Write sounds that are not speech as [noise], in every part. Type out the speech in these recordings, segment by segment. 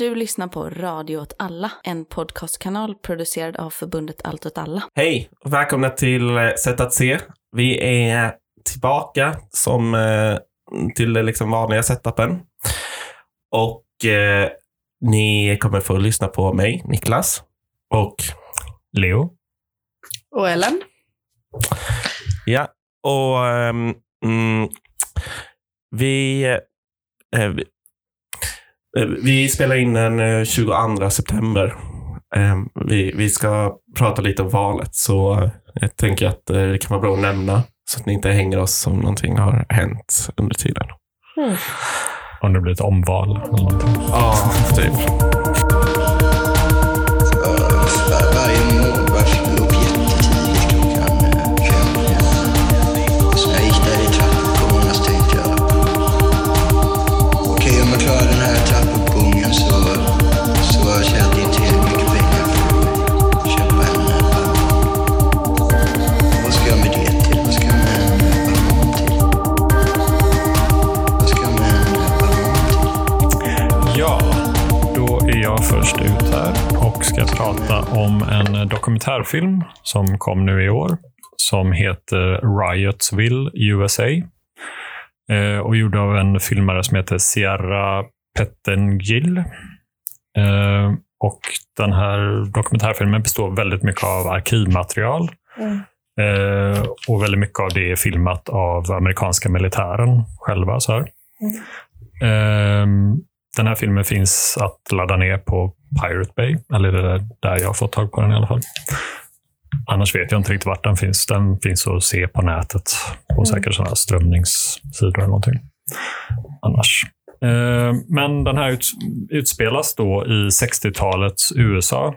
Du lyssnar på Radio åt alla, en podcastkanal producerad av förbundet Allt åt alla. Hej och välkomna till eh, Sätt att se. Vi är tillbaka som eh, till den liksom vanliga setupen. Och eh, ni kommer få lyssna på mig, Niklas, och Leo. Och Ellen? Ja, och mm, vi, eh, vi, eh, vi spelar in den eh, 22 september. Eh, vi, vi ska prata lite om valet, så eh, jag tänker att eh, det kan vara bra att nämna så att ni inte hänger oss som någonting har hänt under tiden. Om det blir ett omval. eller någonting. Ja, typ. Prata om en dokumentärfilm som kom nu i år som heter Riotsville, USA. Eh, och gjord av en filmare som heter Sierra Pettengill. Eh, och den här dokumentärfilmen består väldigt mycket av arkivmaterial. Eh, och väldigt mycket av det är filmat av amerikanska militären själva. Så. Ehm, den här filmen finns att ladda ner på Pirate Bay, eller det är där jag har fått tag på den i alla fall. Annars vet jag inte riktigt vart den finns. Den finns att se på nätet, på säkert sådana här strömningssidor eller någonting. Annars. Ehm, Men den här ut, utspelas då i 60-talets USA.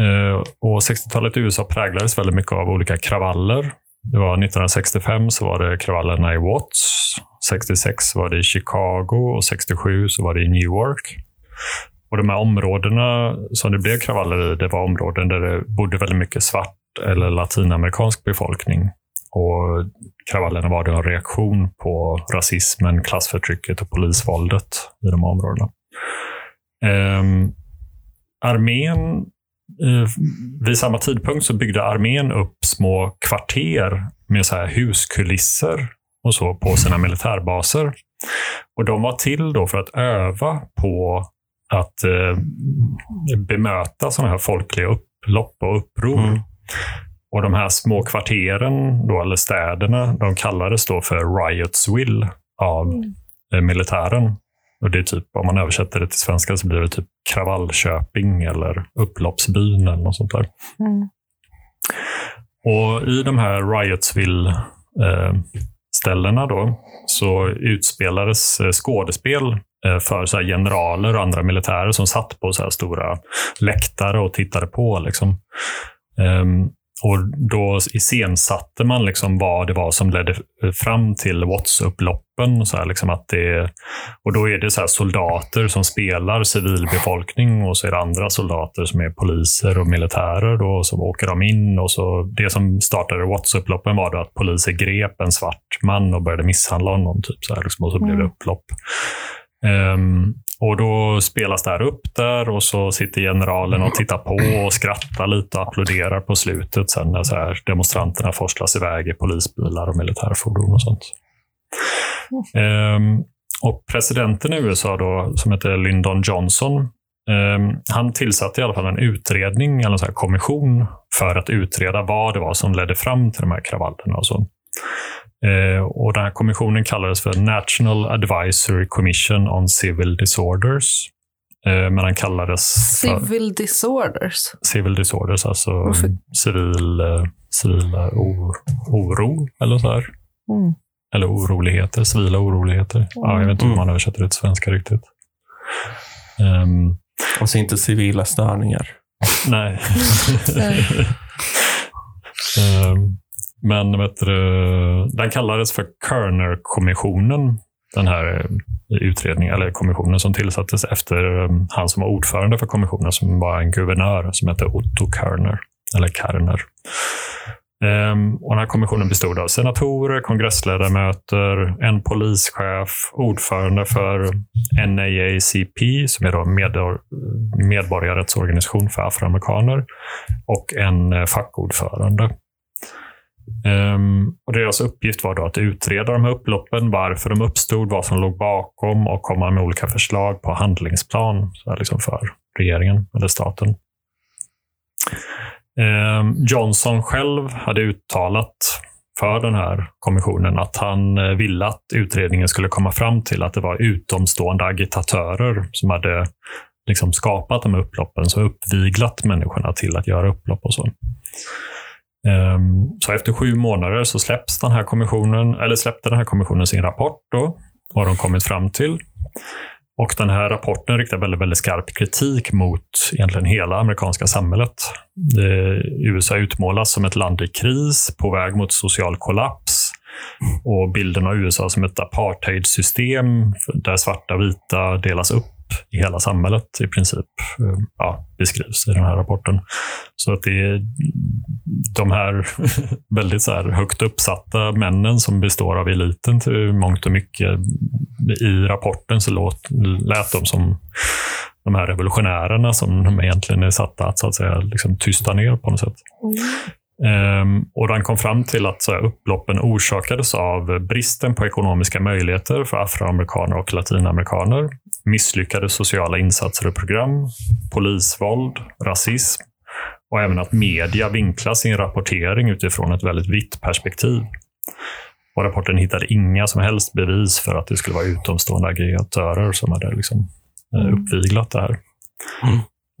Ehm, Och 60-talet i USA präglades väldigt mycket av olika kravaller. Det var 1965 så var det kravallerna i Watts. 66 var det i Chicago och 67 så var det i Newark. Och de här områdena som det blev kravaller i, det var områden där det bodde väldigt mycket svart eller latinamerikansk befolkning. Och kravallerna var då en reaktion på rasismen, klassförtrycket och polisvåldet i de områdena. Ehm, armén eh, vid samma tidpunkt så byggde armén upp små kvarter med så här huskulisser och så på sina militärbaser. Och de var till då för att öva på att eh, bemöta sådana här folkliga upplopp och uppror. Mm. Och de här små kvarteren, då, eller städerna, de kallades då för Riotsville av eh, militären. Och det är typ, om man översätter det till svenska så blir det typ Kravallköping eller Upploppsbyn eller något sånt där. Och i de här Riotsville-ställena då så utspelades eh, skådespel eh, för så generaler och andra militärer som satt på så här stora läktare och tittade på. Liksom. Ehm, och Då iscensatte man liksom vad det var som ledde fram till Watts-upploppen. Så här liksom att det, och Då är det så här soldater som spelar civilbefolkning och så är det andra soldater som är poliser och militärer. Då, och så åker de in. och så Det som startade Watts-upploppen var då att poliser grep en svart man och började misshandla honom. Typ så här, liksom, och så blev det upplopp. Um, och Då spelas det här upp där och så sitter generalen och tittar på och skrattar lite och applåderar på slutet sen när så här demonstranterna forslas iväg i polisbilar och militärfordon och sånt. Um, och presidenten i USA då, som heter Lyndon Johnson, um, han tillsatte i alla fall en utredning, eller en så här kommission, för att utreda vad det var som ledde fram till de här kravallerna. Och så. Eh, och den här kommissionen kallades för National Advisory Commission on Civil Disorders. Eh, men den kallades för Civil disorders. Civil Disorders, alltså Varför? civil, eh, civil oro eller så här. Mm. Eller oroligheter, civila oroligheter. Ja, jag vet inte hur man översätter det till svenska riktigt. Ehm, Och så inte civila störningar. nej. [laughs] Nej. [laughs] Men vet du, den kallades för Kerner-kommissionen. Den här eh, utredningen, eller kommissionen som tillsattes efter ehm, han som var ordförande för kommissionen, som var en guvernör som hette Otto Kerner. Eller Kerner. Ehm, och den här kommissionen bestod av senatorer, kongressledamöter, en polischef, ordförande för NAACP, som är då medborgarrättsorganisation för afroamerikaner, och en eh, fackordförande. Um, och deras uppgift var då att utreda de här upploppen, varför de uppstod, vad som låg bakom och komma med olika förslag på handlingsplan så här liksom för regeringen eller staten. Um, Johnson själv hade uttalat för den här kommissionen att han eh, ville att utredningen skulle komma fram till att det var utomstående agitatörer som hade liksom skapat de här upploppen, så uppviglat människorna till att göra upplopp och så. Ehm, så efter sju månader så släpps den här kommissionen, eller släppte den här kommissionen sin rapport då, vad de kommit fram till. Och den här rapporten riktar väldigt, väldigt skarp kritik mot egentligen hela amerikanska samhället. Det, USA utmålas som ett land i kris, på väg mot social kollaps. Och bilden av USA som ett apartheidsystem där svarta och vita delas upp i hela samhället i princip eh, ja, beskrivs i den här rapporten. Så att det är de här [laughs] väldigt så här högt uppsatta männen som består av eliten till mångt och mycket. I rapporten så låt, lät de som de här revolutionärerna som de egentligen är satta att, så att säga, liksom tysta ner på något sätt. Mm och den kom fram till att så här, upploppen orsakades av bristen på ekonomiska möjligheter för afroamerikaner och latinamerikaner, misslyckade sociala insatser och program, polisvåld, rasism och även att media vinklar sin rapportering utifrån ett väldigt vitt perspektiv. Och rapporten hittade inga som helst bevis för att det skulle vara utomstående aggregatörer som hade liksom, eh, uppviglat det här.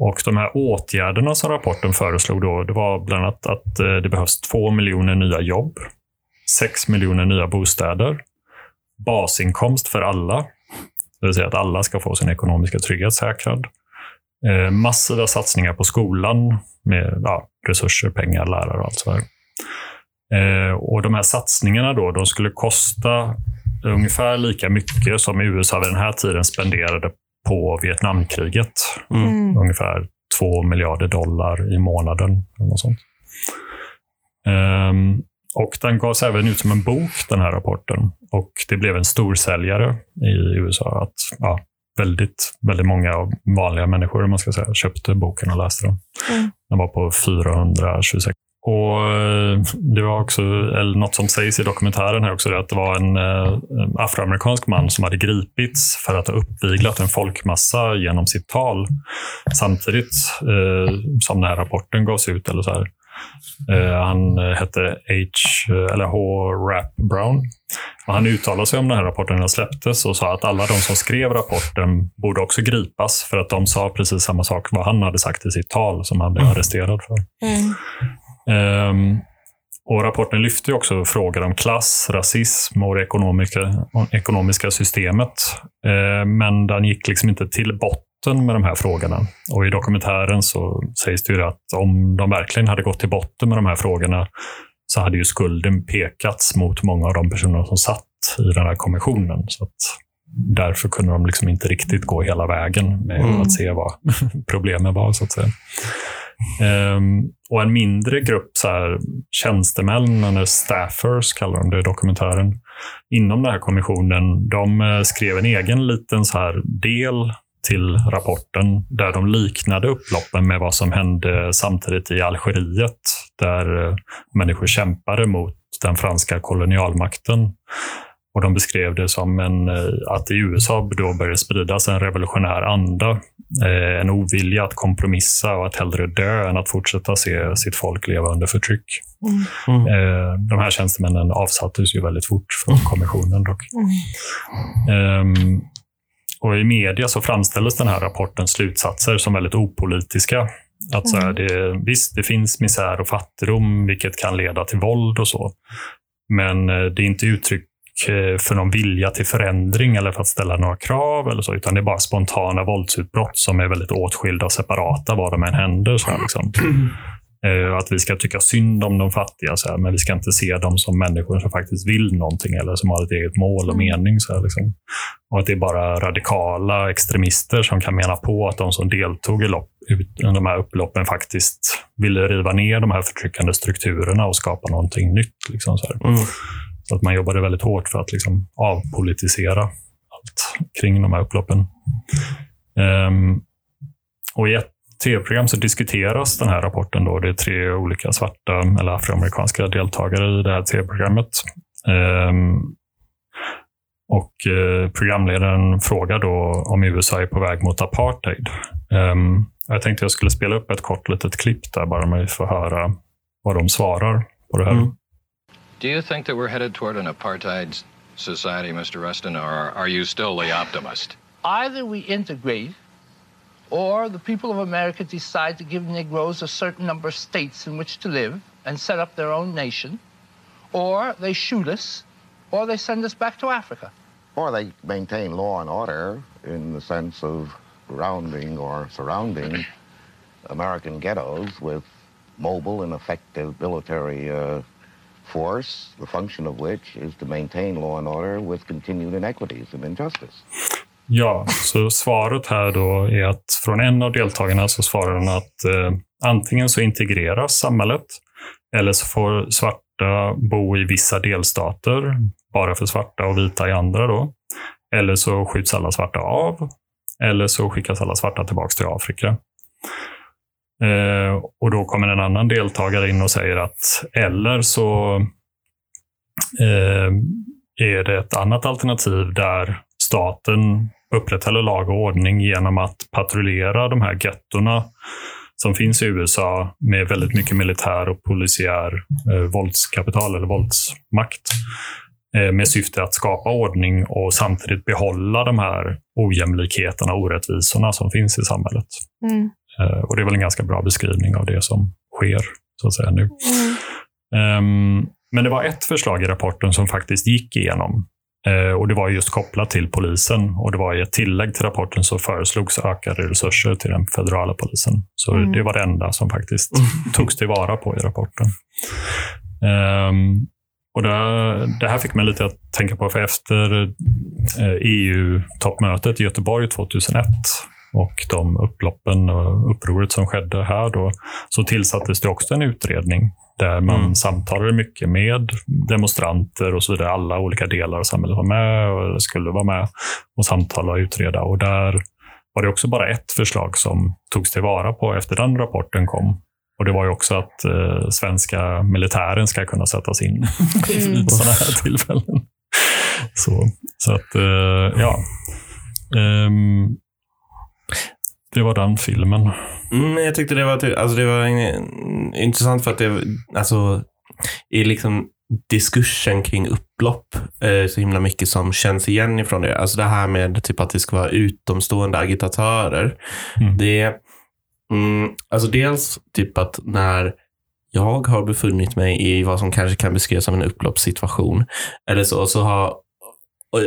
Och de här åtgärderna som rapporten föreslog då, det var bland annat att eh, det behövs två miljoner nya jobb, sex miljoner nya bostäder, basinkomst för alla, det vill säga att alla ska få sin ekonomiska trygghet säkrad, eh, massiva satsningar på skolan med ja, resurser, pengar, lärare och allt sådär. Eh, och de här satsningarna då, de skulle kosta ungefär lika mycket som USA vid den här tiden spenderade på Vietnamkriget. Mm. Ungefär 2 miljarder dollar i månaden. Eller något sånt. Ehm, och den gavs även ut som en bok, den här rapporten. Och det blev en storsäljare i USA. Att, ja, väldigt, väldigt många vanliga människor man ska säga, köpte boken och läste den. Mm. Den var på 426. Och eh, Det var också eller något som sägs i dokumentären här också, att det var en eh, afroamerikansk man som hade gripits för att ha uppviglat en folkmassa genom sitt tal. Samtidigt eh, som den här rapporten gavs ut. Eller så här. Eh, han eh, hette H, eller H. Rap Brown. Och han uttalade sig om den här rapporten när den släpptes och sa att alla de som skrev rapporten borde också gripas för att de sa precis samma sak vad han hade sagt i sitt tal som han blev arresterad för. Mm. Ehm, och Rapporten lyfter också frågor om klass, rasism och det ekonomiska, ekonomiska systemet. Ehm, men den gick liksom inte till botten med de här frågorna. Och I dokumentären så sägs det att om de verkligen hade gått till botten med de här frågorna så hade ju skulden pekats mot många av de personer som satt i den här kommissionen. Så att därför kunde de liksom inte riktigt gå hela vägen med Mm. att se vad [laughs] problemen var. så att säga. Um, och en mindre grupp så här, tjänstemän, eller staffers kallar de det i dokumentären, inom den här kommissionen, de eh, skrev en egen liten så här del till rapporten där de liknade upploppen med vad som hände samtidigt i Algeriet där eh, människor kämpade mot den franska kolonialmakten. Och De beskrev det som en, eh, att i USA då började spridas en revolutionär anda. Eh, en ovilja att kompromissa och att hellre dö än att fortsätta se sitt folk leva under förtryck. Mm. Eh, de här tjänstemännen avsattes ju väldigt fort från kommissionen. Dock. Ehm, och I media så framställdes den här rapportens slutsatser som väldigt opolitiska. Att så här, det, visst, det finns misär och fattigdom, vilket kan leda till våld och så. Men eh, det är inte uttryck för någon vilja till förändring eller för att ställa några krav eller så, utan det är bara spontana våldsutbrott som är väldigt åtskilda och separata var de än händer. Så här, liksom. [clears throat] Eh, Att vi ska tycka synd om de fattiga, så här, men vi ska inte se dem som människor som faktiskt vill någonting eller som har ett eget mål och mening. Så här, liksom. Och att det är bara radikala extremister som kan mena på att de som deltog i, lopp, ut- de här upploppen faktiskt ville riva ner de här förtryckande strukturerna och skapa någonting nytt. Liksom så. Mm så att man jobbade väldigt hårt för att liksom avpolitisera allt kring de här upploppen. Um, och I ett tv-program så diskuteras den här rapporten. Då. Det är tre olika svarta eller afroamerikanska deltagare i det här tv-programmet. Um, och eh, programledaren frågar då om USA är på väg mot apartheid. Um, jag tänkte jag skulle spela upp ett kort litet klipp där bara man får höra vad de svarar på det här. Mm. Do you think that we're headed toward an apartheid society, Mr. Rustin, or are you still the optimist? Either we integrate or the people of America decide to give Negroes a certain number of states in which to live and set up their own nation, or they shoot us, or they send us back to Africa. Or they maintain law and order in the sense of rounding or surrounding [clears throat] American ghettos with mobile and effective military uh, force, the function of which is to maintain law and order with continued inequities and injustice. Ja, så svaret här då är att från en av deltagarna så svarar den att eh, antingen så integreras samhället eller så får svarta bo i vissa delstater, bara för svarta och vita i andra då. Eller så skjuts alla svarta av. Eller så skickas alla svarta tillbaka till Afrika. Eh, och då kommer en annan deltagare in och säger att eller så eh, är det ett annat alternativ där staten upprätthåller lag och ordning genom att patrullera de här gettorna som finns i USA med väldigt mycket militär och polisiär eh, våldskapital eller våldsmakt eh, med syfte att skapa ordning och samtidigt behålla de här ojämlikheterna och orättvisorna som finns i samhället. Mm. Eh, och Det är väl en ganska bra beskrivning av det som sker så att säga nu. Ehm, men det var ett förslag i rapporten som faktiskt gick igenom. Eh, och Det var just kopplat till polisen. och det var I ett tillägg till rapporten så föreslogs ökade resurser till den federala polisen. Så Mm. det var det enda som faktiskt [laughs] togs tillvara på i rapporten. Ehm, och det, det här fick mig lite att tänka på, för efter eh, EU-toppmötet i Göteborg 2001 och de upploppen och upproret som skedde här då, så tillsattes det också en utredning där man Mm. samtalade mycket med demonstranter och så vidare. Alla olika delar av samhället var med och skulle vara med och samtala och utreda. Och där var det också bara ett förslag som togs tillvara på efter den rapporten kom. Och Det var ju också att eh, svenska militären ska kunna sättas in [laughs] vid sådana här tillfällen. Så, så att, eh, ja. Ehm, det var den filmen. Mm, jag tyckte det var, ty- alltså det var en, intressant för att det alltså, i liksom diskursen kring upplopp eh, så himla mycket som känns igen ifrån det. Alltså det här med typ att det ska vara utomstående agitatörer. Mm. Det mm, alltså dels typ att när jag har befunnit mig i vad som kanske kan beskrivas som en upploppssituation eller så, så har,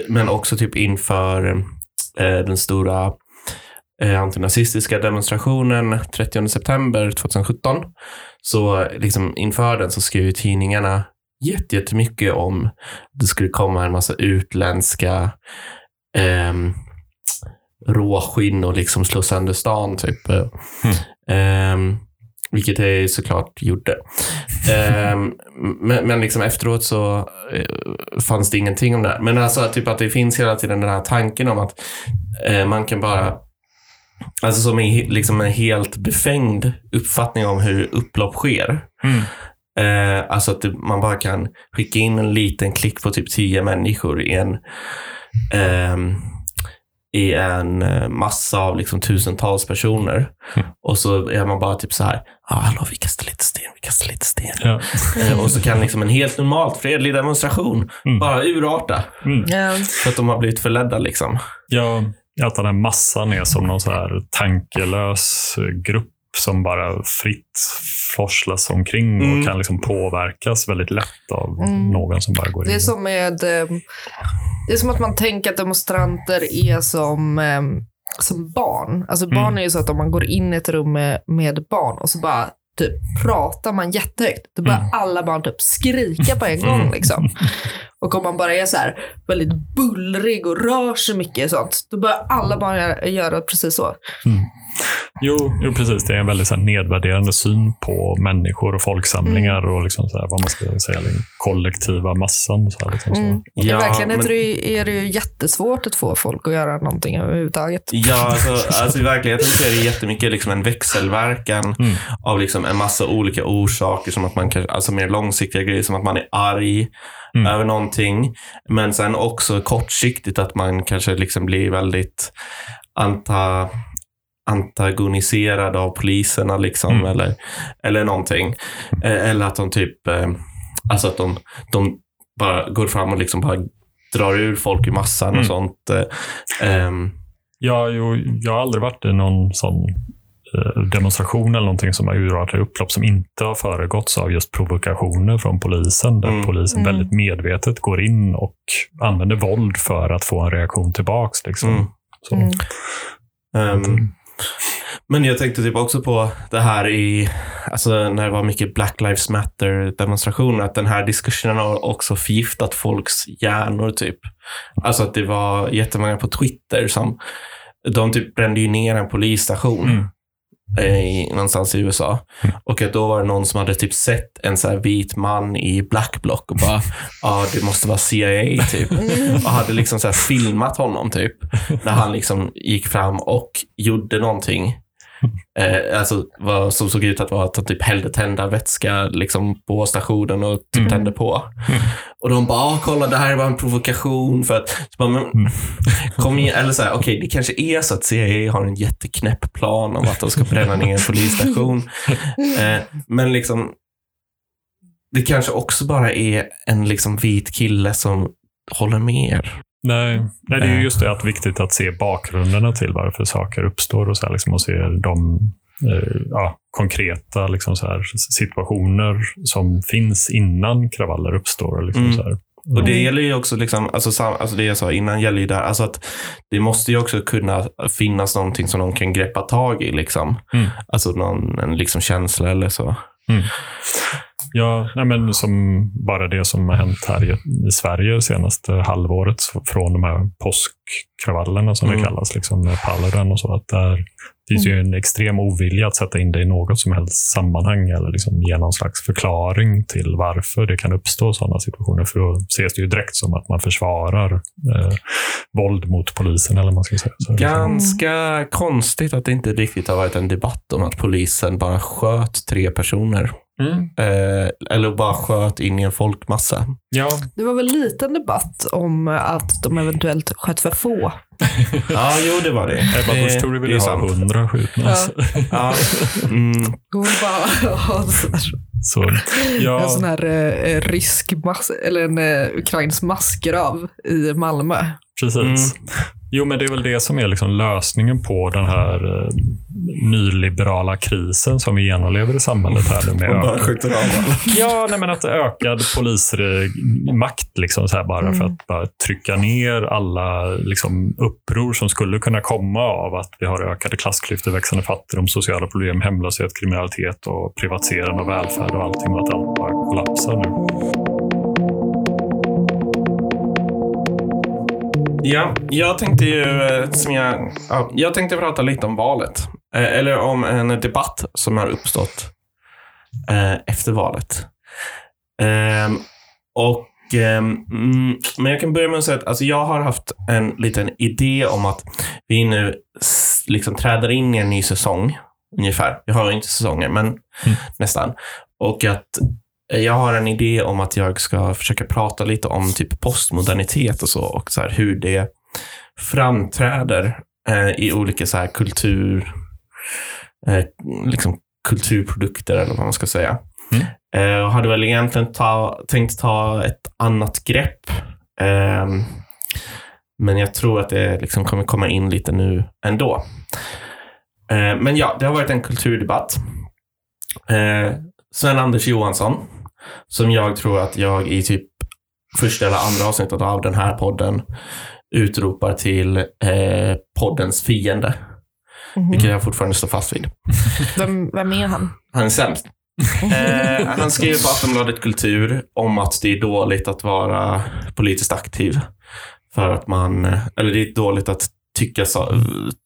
men också typ inför eh, den stora antinazistiska demonstrationen 30 september 2017. Så liksom inför den så skrev ju tidningarna jätte- jättemycket om det skulle komma en massa utländska ehm, råskinn och liksom slå sönder stan. Typ. Ehm, vilket det såklart gjorde. Ehm, men men liksom efteråt så eh, fanns det ingenting om det här. Men alltså typ att det finns hela tiden den här tanken om att eh, man kan bara Alltså som är liksom en helt befängd uppfattning om hur upplopp sker. Eh, alltså att det, man bara kan skicka in en liten klick på typ tio människor i en, ehm, i en eh, massa av liksom tusentals personer. Och så är man bara typ så här, ah, hallå vi kastar lite sten, vi kastar lite sten. Ja. Eh, och så kan liksom en helt normalt fredlig demonstration bara urarta. Ja. För att de har blivit förledda liksom. Ja, att den här massan är som någon så här tankelös grupp som bara fritt forslas omkring och Mm. kan liksom påverkas väldigt lätt av någon som bara går in. Det är som med... eh, Det är som att man tänker att demonstranter är som, eh, som barn. Alltså barn är ju så att om man går in i ett rum med, med barn och så bara typ pratar man jättehögt, då börjar alla barn typ skrika på en gång. Liksom. Och om man bara är så här väldigt bullrig och rör sig mycket och sånt, då börjar alla barn göra, göra precis så. Jo, jo, precis. Det är en väldigt så här, nedvärderande syn på människor och folksamlingar Mm. och liksom, så här, vad man ska säga, den kollektiva massan. Så här, liksom, så. Mm. I Ja, verkligheten men- är, det ju, är det ju jättesvårt att få folk att göra någonting överhuvudtaget. Ja, alltså, alltså i verkligheten så är det jättemycket liksom en växelverkan Mm. av liksom en massa olika orsaker, som att man kanske, alltså mer långsiktiga grejer, som att man är arg Mm. över någonting. Men sen också kortsiktigt att man kanske liksom blir väldigt anta, antagoniserad av poliserna liksom, Mm. eller, eller någonting. Eh, Eller att de typ, eh, alltså att de, de bara går fram och liksom bara drar ur folk i massan Mm. och sånt. eh, ehm, Ja, jo, jag har aldrig varit i någon sån eh, demonstration eller någonting som har urartat i upplopp som inte har föregåtts av just provokationer från polisen. Där Mm. polisen Mm. väldigt medvetet går in och använder våld för att få en reaktion tillbaks. Liksom. Mm. Så. Men jag tänkte typ också på det här i, alltså när det var mycket Black Lives Matter demonstrationer, att den här diskussionen har också förgiftat folks hjärnor typ. Alltså att det var jättemånga på Twitter som, de typ brände ju ner en polisstation. Mm eh, I, någonstans i USA. Och att då var det någon som hade typ sett en så vit man i black block och bara, ja [laughs] ah, det måste vara CIA typ. Och hade liksom så filmat honom typ. När han liksom gick fram och gjorde någonting. [laughs] Eh, alltså vad som såg ut att vara att han typ hällde tändarvätska liksom på stationen och typ Mm. tände på. Och de bara, ah, kolla det här var en provokation. För att, så bara, men, Mm. [laughs] kom igen, eller så här, okej det kanske är så att CIA har en jätteknäpp plan om att de ska bränna ner en polisstation. [laughs] Eh, men liksom, det kanske också bara är en liksom vit kille som håller med er. Nej, nej, det är ju just det att viktigt att se bakgrunderna till varför saker uppstår och, så här, liksom, och se de eh, ja, konkreta liksom, så här, situationer som finns innan kravaller uppstår. Liksom, Mm. så här. Och det gäller ju också, liksom, alltså, sam, alltså det jag sa innan gäller ju där, alltså att det måste ju också kunna finnas någonting som någon kan greppa tag i. Liksom. Mm. Alltså någon en liksom känsla eller så. Ja, nej men som bara det som har hänt här i, i Sverige senaste halvåret från de här påskkravallerna som Mm. det kallas, liksom Paludan och så. Att där finns ju en extrem ovilja att sätta in det i något som helst sammanhang eller liksom ge någon slags förklaring till varför det kan uppstå sådana situationer. För då ses det ju direkt som att man försvarar eh, våld mot polisen. eller man ska säga. Så, Ganska konstigt att det inte riktigt har varit en debatt om att polisen bara sköt tre personer. Mm. Eh, eller bara sköt in i en folkmassa. Ja, Det var väl lite en debatt om att de eventuellt sköt för få. [laughs] Ja, jo det var det. Ebba Busch Thor det vill är ju ha hundra skjutna. Ja. Ja. Mm. Hon bara ha en sån här, Så, en ja, sån här eh, rysk mass, eller en eh, ukrainsk massgrav i Malmö. Precis. Jo, men det är väl det som är liksom lösningen på den här eh, nyliberala krisen som vi genomlever i samhället här nu med ökad, ja, nej, men att ökad polismakt liksom så här bara för att bara trycka ner alla liksom, uppror som skulle kunna komma av att vi har ökade klassklyftor, växande fattigdom, sociala problem, hemlöshet, kriminalitet och privatisering av välfärd och allting och att allt bara kollapsar nu. Ja, jag tänkte ju, eh, som jag, ja, jag tänkte prata lite om valet. Eh, eller om en debatt som har uppstått eh, efter valet. Ehm, och, ehm, mm, men jag kan börja med att säga att alltså, jag har haft en liten idé om att vi nu liksom träder in i en ny säsong. Ungefär. Jag har inte säsonger, men nästan. Och att jag har en idé om att jag ska försöka prata lite om typ postmodernitet och så och så hur det framträder eh, i olika så här kultur, eh, liksom kulturprodukter eller vad man ska säga. Mm. Eh, och hade väl egentligen ta, tänkt ta ett annat grepp. Ehm, men jag tror att det liksom kommer komma in lite nu ändå. Eh, men ja, det har varit en kulturdebatt. Eh, Sven-Anders Johansson, som jag tror att jag i typ första eller andra avsnittet av den här podden utropar till eh, poddens fiende. Vilket jag fortfarande står fast vid. [laughs] Vem, vem är han? Han är sämst. Eh, han skrev på Aftonbladet Kultur om att det är dåligt att vara politiskt aktiv. För att man, eller det är dåligt att tycka,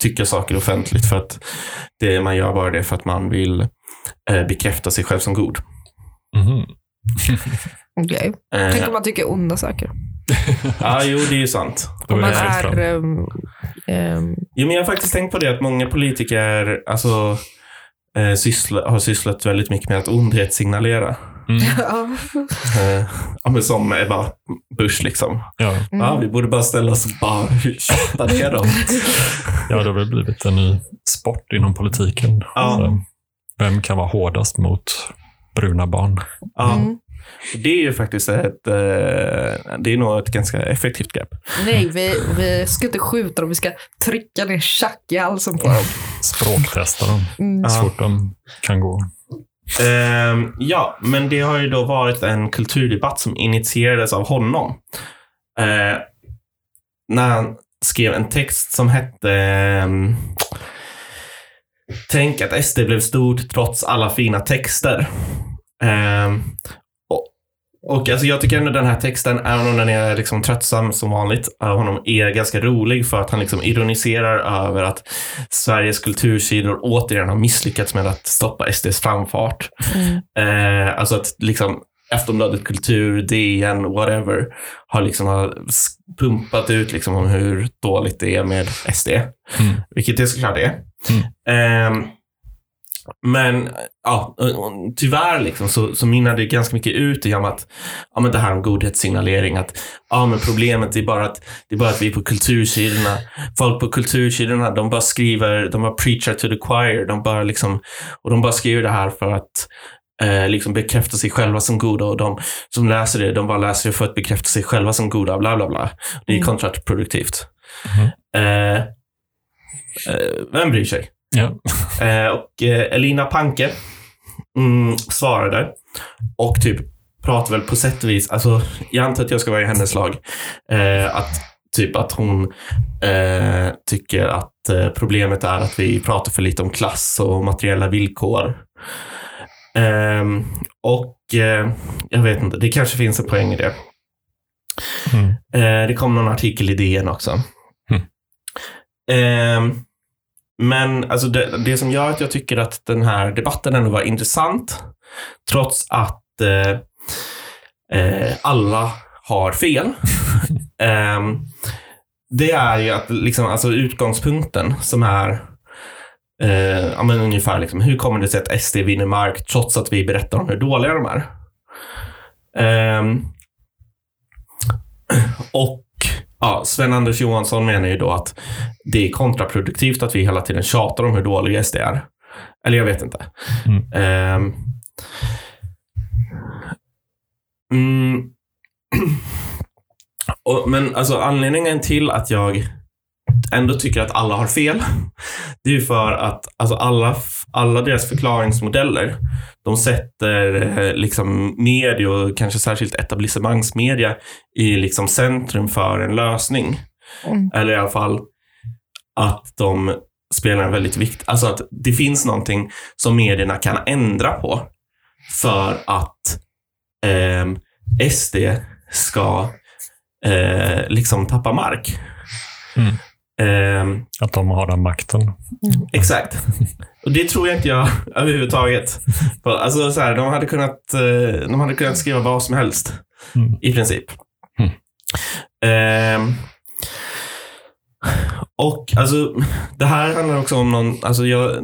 tycka saker offentligt för att det, man gör bara det för att man vill eh, bekräfta sig själv som god. Mhm. Okej. Eh, Tänk om man tycker onda saker. ja, jo, det är ju sant. Då Om är man är... ehm, ehm, Jo, men jag har faktiskt tänkt på det att många politiker alltså, eh, syssla, har sysslat väldigt mycket med att ondhetssignalera. Mm. [laughs] ja. Eh, ja, men som Ebba Busch liksom. Ja. Mm. Ja, vi borde bara ställa oss och bara kötta ner dem. ja, det har väl blivit en ny sport inom politiken. Ja. Vem kan vara hårdast mot bruna barn? Ja. Mm. Det är ju faktiskt ett, eh, det är nog ett ganska effektivt grepp. Nej, vi, vi ska inte skjuta dem. Vi ska trycka ner tjack i halsen på dem. Språktesta dem Mm. så fort de kan gå. Ehm, ja, men det har ju då varit en kulturdebatt som initierades av honom. Eh, när han skrev en text som hette ehm, Tänk att SD blev stort trots alla fina texter. Ehm, och, och alltså jag tycker ändå den här texten, även om den är liksom tröttsam som vanligt, av honom är ganska rolig för att han liksom ironiserar över att Sveriges kultursidor återigen har misslyckats med att stoppa SDs framfart. Eh, alltså att liksom Aftonbladet Kultur, DN, whatever, har liksom har pumpat ut liksom om hur dåligt det är med SD. Mm. Vilket det såklart är. Ehm, men ja, tyvärr liksom, så, så mynnade det ganska mycket ut i om att ja, men det här om godhetssignalering. Att ja, men problemet är bara att, det är bara att vi på kultursidorna, folk på kultursidorna, de bara skriver, de bara preachar to the choir. De bara liksom, och de bara skriver det här för att eh, liksom bekräfta sig själva som goda och de som läser det, de bara läser det för att bekräfta sig själva som goda, bla bla bla. Det är Mm. kontraproduktivt. Eh, eh, vem bryr sig? Ja. Eh, och eh, Elina Panke mm, svarade och typ pratade väl på sätt och vis, alltså jag antar att jag ska vara i hennes lag, eh, att typ att hon eh, tycker att eh, problemet är att vi pratar för lite om klass och materiella villkor. Ehm, och eh, jag vet inte, det kanske finns en poäng i det. Mm. Det kom någon artikel i DN också. Mm. Men alltså det, det som gör att jag tycker att den här debatten ändå var intressant, trots att eh, eh, alla har fel, [laughs] ehm, det är ju att liksom, alltså utgångspunkten som är eh, ja, men ungefär liksom, hur kommer det sig att SD vinner mark trots att vi berättar om hur dåliga de är? Ehm, och ja, Sven-Anders Johansson menar ju då att det är kontraproduktivt att vi hela tiden tjatar om hur dåliga SD är. Eller jag vet inte. Mm. Ehm, mm, [clears throat] och, men alltså anledningen till att jag ändå tycker att alla har fel, [laughs] det är ju för att alltså alla, alla deras förklaringsmodeller, de sätter eh, liksom media och kanske särskilt etablissemangsmedia i liksom centrum för en lösning. Mm. Eller i alla fall att de spelar en väldigt viktig... Alltså att det finns någonting som medierna kan ändra på för att ehm, SD ska eh, liksom tappa mark. Mm. Ehm, Att de har den makten. Exakt. Och det tror jag inte jag [laughs] överhuvudtaget. Alltså, så här, de, hade kunnat, eh, de hade kunnat skriva vad som helst. Mm. I princip. Mm. Ehm, och alltså, det här handlar också om någon, alltså jag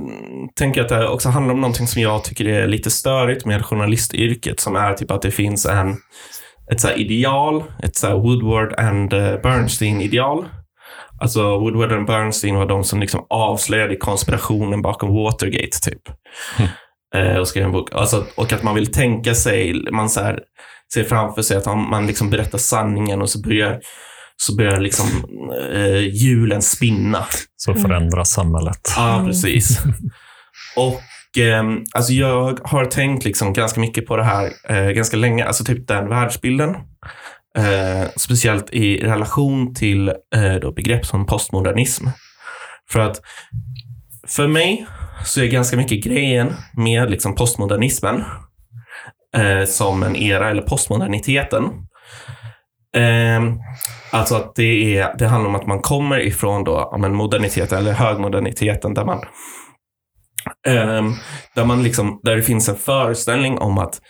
tänker att det här också handlar om någonting som jag tycker är lite störigt med journalistyrket, som är typ att det finns en, ett så ideal, ett så Woodward and eh, Bernstein-ideal. Alltså Woodward and Bernstein var de som liksom avslöjade konspirationen bakom Watergate, typ. Eh, och skrev en bok. Alltså, och att man vill tänka sig, man så här, ser framför sig att man, man liksom berättar sanningen och så börjar, så börjar liksom eh, hjulen spinna. Så förändras samhället. Ja, precis. [laughs] Och ehm, alltså jag har tänkt liksom ganska mycket på det här eh, ganska länge, alltså typ den världsbilden. Eh, speciellt i relation till eh, då begrepp som postmodernism. För att för mig så är ganska mycket grejen med liksom postmodernismen eh, som en era, eller postmoderniteten, eh, alltså att det, är, det handlar om att man kommer ifrån då, ja, moderniteten eller högmoderniteten där man eh, där, man liksom, där det finns en föreställning om att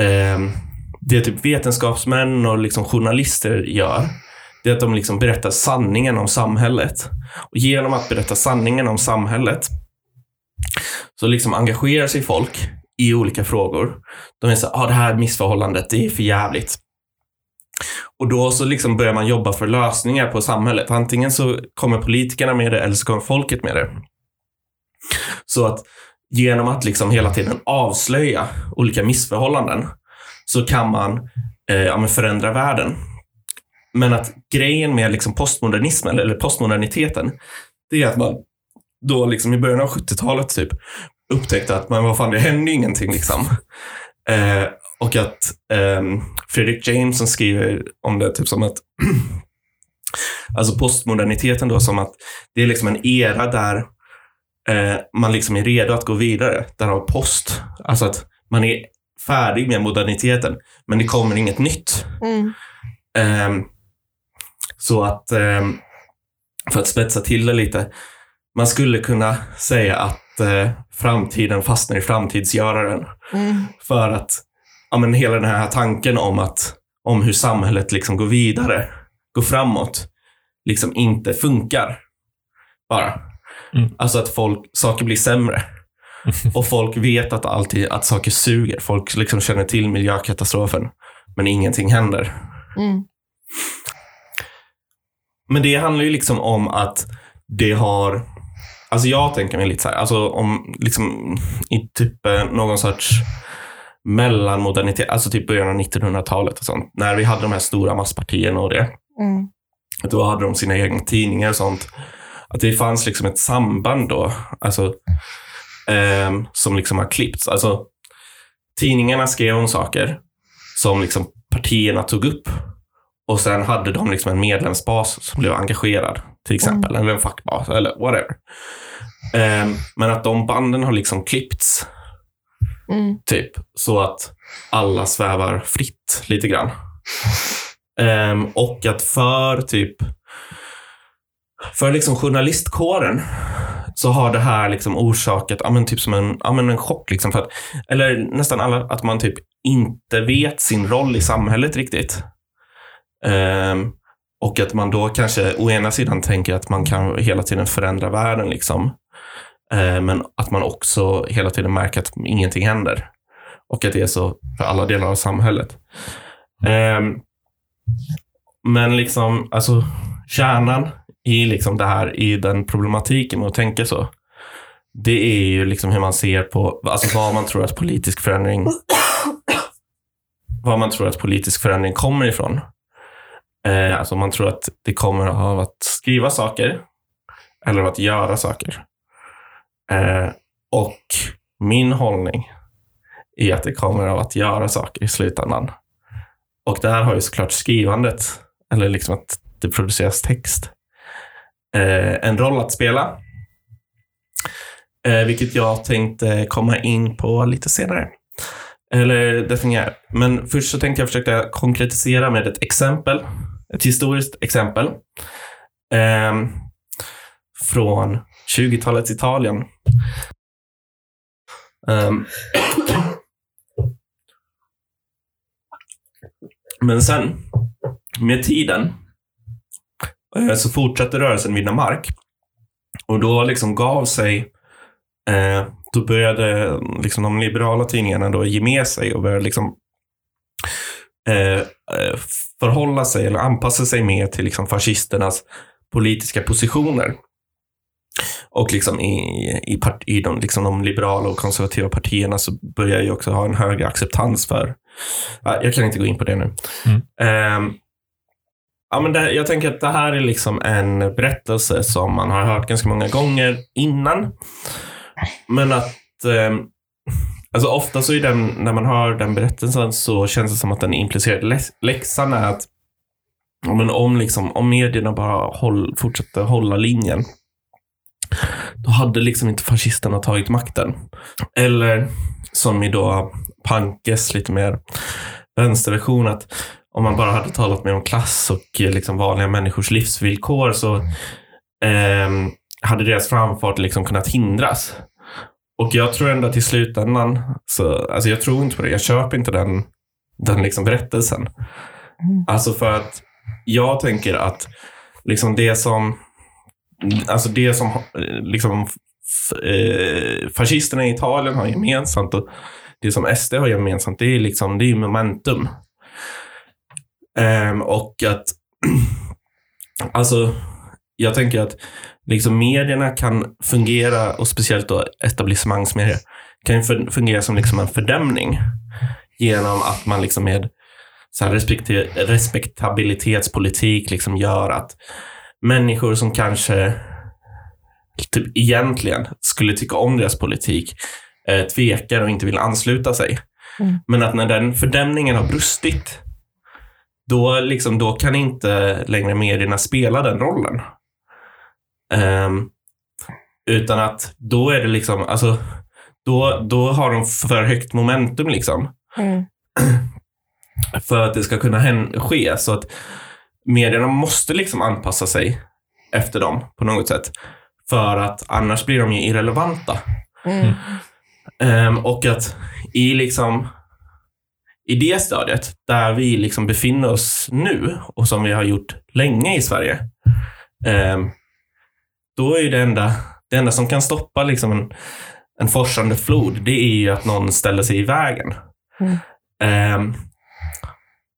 eh, det typ vetenskapsmän och liksom journalister gör, det är att de liksom berättar sanningen om samhället. Och genom att berätta sanningen om samhället så liksom engagerar sig folk i olika frågor. De är så ah, det här missförhållandet, det är för jävligt. Och då så liksom börjar man jobba för lösningar på samhället. Antingen så kommer politikerna med det eller så kommer folket med det. Så att genom att liksom hela tiden avslöja olika missförhållanden så kan man eh, ja, förändra världen. Men att grejen med liksom postmodernismen eller postmoderniteten, det är att man då liksom i början av 70-talet typ upptäckte att man, vad fan, det hände ju ingenting. Liksom. Eh, och att eh, Fredrik Jameson skriver om det typ som att [clears throat] alltså postmoderniteten då som att det är liksom en era där eh, man liksom är redo att gå vidare. Därav post. Alltså att man är färdig med moderniteten, men det kommer inget nytt. Mm. Ehm, så att, ehm, för att spetsa till det lite, man skulle kunna säga att eh, framtiden fastnar i framtidsgöraren. Mm. För att ja, men hela den här tanken om, att, om hur samhället liksom går vidare, går framåt, liksom inte funkar. Bara. Mm. Alltså att folk, saker blir sämre. [laughs] Och folk vet att, alltid, att saker suger. Folk liksom känner till miljökatastrofen, men ingenting händer. Mm. Men det handlar ju liksom om att det har, alltså jag tänker mig lite så här, alltså om liksom i typ eh, någon sorts mellanmodernitet, alltså typ början av 1900-talet och sånt, när vi hade de här stora masspartierna och det. Mm. Då hade de sina egna tidningar och sånt. Att det fanns liksom ett samband då, alltså ehm, som liksom har klippts. Alltså tidningarna skrev om saker som liksom partierna tog upp och sen hade de liksom en medlemsbas som blev engagerad, till exempel. Eller en fackbas, eller whatever. Ehm, men att de banden har liksom klippts, Mm. typ. Så att alla svävar fritt lite grann. Ehm, och att för typ för liksom journalistkåren så har det här liksom orsakat ja, men typ som en, ja, men en chock. Liksom för att, eller nästan alla, att man typ inte vet sin roll i samhället riktigt. Um, och att man då kanske å ena sidan tänker att man kan hela tiden förändra världen. Liksom. Ehm, men att man också hela tiden märker att ingenting händer. Och att det är så för alla delar av samhället. Ehm, men liksom, alltså kärnan i liksom det här, i den problematiken med att tänka så. Det är ju liksom hur man ser på, alltså vad man tror att politisk förändring vad man tror att politisk förändring kommer ifrån. Eh, alltså man tror att det kommer av att skriva saker eller av att göra saker. Eh, och min hållning är att det kommer av att göra saker i slutändan. Och där har ju såklart skrivandet, eller liksom att det produceras text, Eh, en roll att spela. Eh, vilket jag tänkte komma in på lite senare. Eller definiera. Men först så tänkte jag försöka konkretisera med ett exempel. Ett historiskt exempel. Eh, från 20-talets Italien. Um. men sen, med tiden, så fortsatte rörelsen vinna mark. Och då liksom gav sig, eh, då började liksom de liberala tidningarna då ge med sig och började liksom eh, eh, förhålla sig eller anpassa sig mer till liksom fascisternas politiska positioner. Och liksom i, i, part, i de, liksom de liberala och konservativa partierna så börjar ju också ha en högre acceptans för, Ja, jag kan inte gå in på det nu. Mm. Ehm, ja, men det, jag tänker att det här är liksom en berättelse som man har hört ganska många gånger innan. Men att eh, alltså ofta så är den, när man hör den berättelsen så känns det som att den implicerade läxan är att men om, liksom, om medierna bara håll, fortsätter hålla linjen då hade liksom inte fascisterna tagit makten. Eller som i då Pankes lite mer vänsterversion att om man bara hade talat mer om klass och eh, liksom vanliga människors livsvillkor så ehm, hade deras framfart liksom kunnat hindras. Och jag tror ändå att i slutändan, så, alltså jag tror inte på det. Jag köper inte den, den liksom berättelsen. Alltså för att jag tänker att liksom det som, alltså det som eh, liksom, eh, fascisterna i Italien har gemensamt och det som SD har gemensamt, det är liksom det är momentum. Ehm, och att, [clears throat] alltså, jag tänker att liksom medierna kan fungera, och speciellt då etablissemangsmedier, kan fungera som liksom en fördämning genom att man liksom med så respektabilitetspolitik liksom gör att människor som kanske typ egentligen skulle tycka om deras politik eh, tvekar och inte vill ansluta sig. Mm. Men att när den fördämningen har brustit, då, liksom, då kan inte längre medierna spela den rollen. Ehm, utan att då är det liksom, alltså, då, då har de för högt momentum liksom Mm. [clears throat] för att det ska kunna ske. Så att medierna måste liksom anpassa sig efter dem på något sätt. För att annars blir de ju irrelevanta. Mm. Ehm, och att i liksom i det stadiet där vi liksom befinner oss nu och som vi har gjort länge i Sverige. ehm, då är ju det enda, det enda som kan stoppa liksom en, en forsande flod, det är ju att någon ställer sig i vägen. Mm. Ehm,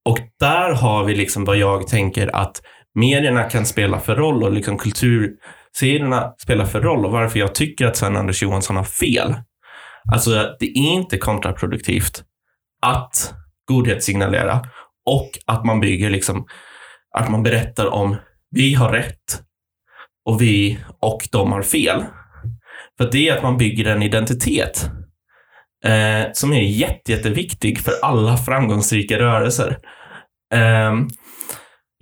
och där har vi liksom vad jag tänker att medierna kan spela för roll och liksom kultursidorna spelar för roll och varför jag tycker att Sven-Anders Johansson har fel. Alltså det är inte kontraproduktivt att godhetssignalera och att man bygger liksom, att man berättar om vi har rätt och vi och de har fel. För det är att man bygger en identitet eh, som är jätte, jätteviktig för alla framgångsrika rörelser. Eh,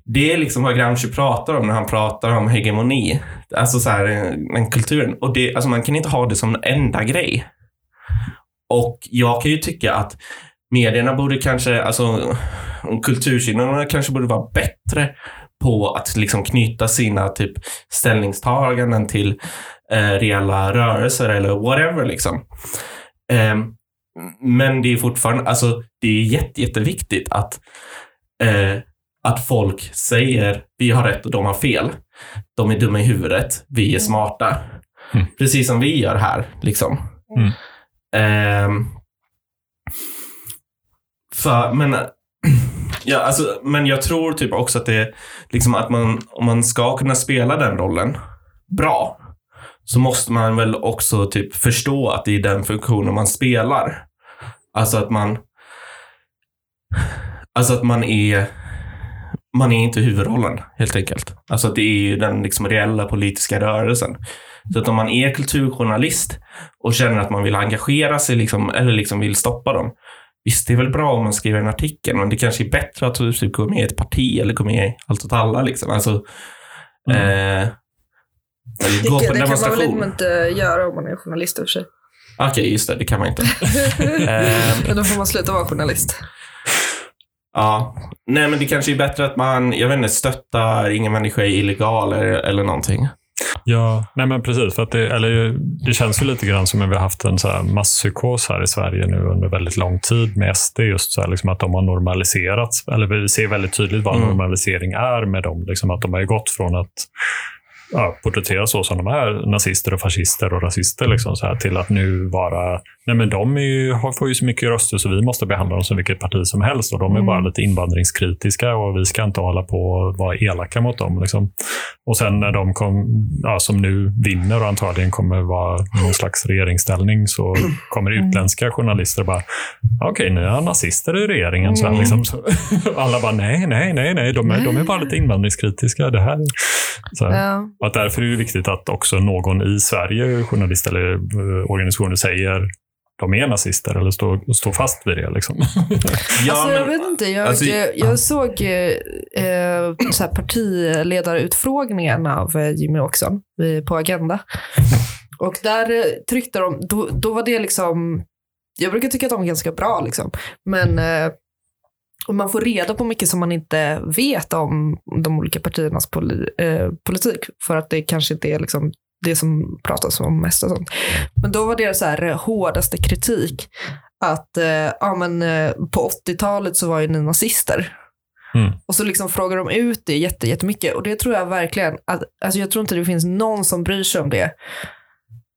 det är liksom vad Gramsci pratar om när han pratar om hegemoni. Alltså så här, eh, den kulturen. Och det, alltså man kan inte ha det som en enda grej. Och jag kan ju tycka att medierna borde kanske, alltså kultursidorna kanske borde vara bättre på att liksom knyta sina typ ställningstaganden till eh, reella rörelser eller whatever. Liksom. Ehm, men det är fortfarande, alltså det är jätte, jätteviktigt att, eh, att folk säger vi har rätt och de har fel. De är dumma i huvudet, vi är smarta. Mm. Precis som vi gör här. Liksom. Mm. För, men, [clears throat] ja, alltså, men jag tror typ också att det liksom att man, om man ska kunna spela den rollen bra, så måste man väl också typ förstå att det är den funktionen man spelar. Alltså att man Alltså att man är man är inte huvudrollen helt enkelt. Alltså att det är ju den liksom reella politiska rörelsen. Så att om man är kulturjournalist och känner att man vill engagera sig liksom, eller liksom vill stoppa dem. Visst, det är väl bra om man skriver en artikel, men det kanske är bättre att typ gå med i ett parti eller gå med i Allt åt alla. Liksom. Alltså, eh, eller gå Det, på det kan man väl inte göra om man är journalist i och för sig. Okej, just det. Det kan man inte. [laughs] Ehm, Men då får man sluta vara journalist. Ja. Nej, men det kanske är bättre att man, jag vet inte, stöttar ingen människa är illegal eller, eller någonting. Ja, nej men precis. För att det, eller, det känns ju lite grann som att vi har haft en så här masspsykos här i Sverige nu under väldigt lång tid med SD. Just så här, liksom att de har normaliserats. Eller vi ser väldigt tydligt vad Mm. normalisering är med dem. Liksom att de har ju gått från att ja, porträtteras så som de är, nazister och fascister och rasister, liksom, så här, till att nu vara... Nej, men de ju, har, får ju så mycket röster så vi måste behandla dem som vilket parti som helst. Och De är Mm. bara lite invandringskritiska och vi ska inte hålla på och vara elaka mot dem. Liksom. Och sen när de kom, ja, som nu vinner och antagligen kommer vara någon slags regeringsställning så kommer utländska journalister bara okej, ni har nazister i regeringen. Så här, liksom, så, [laughs] alla bara nej, nej, nej, nej, de är, de är bara lite invandringskritiska. Det här. Så. Ja. Och att därför är det viktigt att också någon i Sverige, journalist eller eh, organisationer, säger de är nazister eller står, står fast vid det. Liksom. [laughs] Ja, alltså, jag vet inte. Jag, alltså, jag såg eh, så här partiledarutfrågningen av eh, Jimmy Åkesson på Agenda. [laughs] Och där eh, tryckte de, då, då var det liksom, jag brukar tycka att de är ganska bra liksom. Men eh, Och man får reda på mycket som man inte vet om de olika partiernas poli, eh, politik. För att det kanske inte är liksom det som pratas om mest. Och sånt. Men då var deras så här, eh, hårdaste kritik att eh, ja, men, eh, på 80-talet så var ju ni nazister. Mm. Och så liksom frågar de ut det jätte, jättemycket. Och det tror jag verkligen, att, alltså jag tror inte det finns någon som bryr sig om det.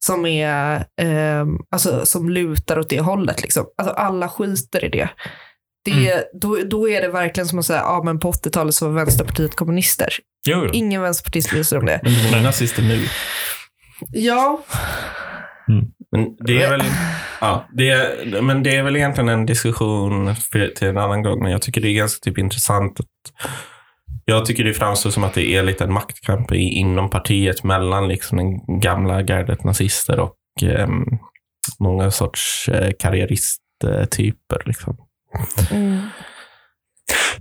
Som, är, eh, alltså, som lutar åt det hållet. Liksom. Alltså, alla skiter i det. det då, då är det verkligen som att säga, ja men på 80-talet så var Vänsterpartiet kommunister. Jo, jo. Ingen vänsterpartist bryr sig om det. Men de är nazister nu. Ja, Men det är väl, ja, det är, men det är väl egentligen en diskussion för, till en annan gång. Men jag tycker det är ganska typ intressant. Att, jag tycker det framstår som att det är lite en maktkamp i, inom partiet mellan liksom den gamla gardet nazister och ehm, många sorts eh, karriäristtyper. Liksom.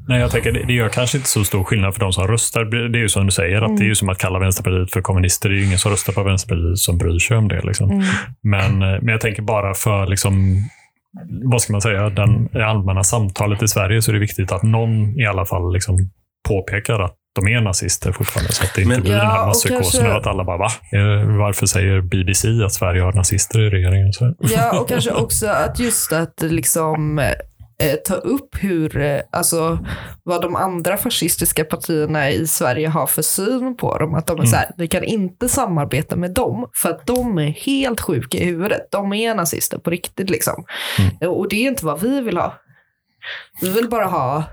Nej, jag tänker det, det gör kanske inte så stor skillnad för de som röstar. Det är ju som du säger, att det är ju som att kalla Vänsterpartiet för kommunister. Det är ju ingen som röstar på Vänsterpartiet som bryr sig om det. Liksom. Men, eh, men jag tänker bara för, liksom, vad ska man säga, den det allmänna samtalet i Sverige så är det viktigt att någon i alla fall liksom, påpekar att de är nazister fortfarande. Så att det inte Men- blir den Ja, här och masspsykosen kanske- att alla bara, va? Eh, Varför säger BBC att Sverige har nazister i regeringen? Så, Ja, och kanske också att just att liksom ta upp hur, eh, alltså vad de andra fascistiska partierna i Sverige har för syn på dem. Att de är så här, vi kan inte samarbeta med dem för att de är helt sjuka i huvudet. De är nazister på riktigt liksom. Och det är inte vad vi vill ha. Vi vill bara ha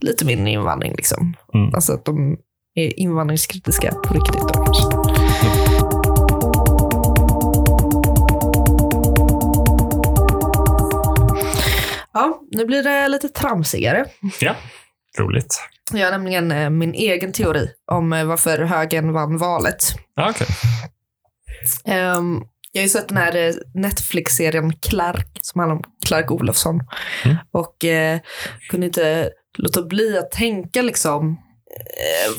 lite mindre invandring liksom. Mm. Alltså att de är invandringskritiska på riktigt då Ja, nu blir det lite tramsigare. ja, roligt. Jag har nämligen eh, min egen teori om eh, varför högern vann valet. Ja, okej. Ehm, jag har ju sett den här eh, Netflix-serien Clark som handlar om Clark Olofsson. Mm. Och eh, kunde inte låta bli att tänka liksom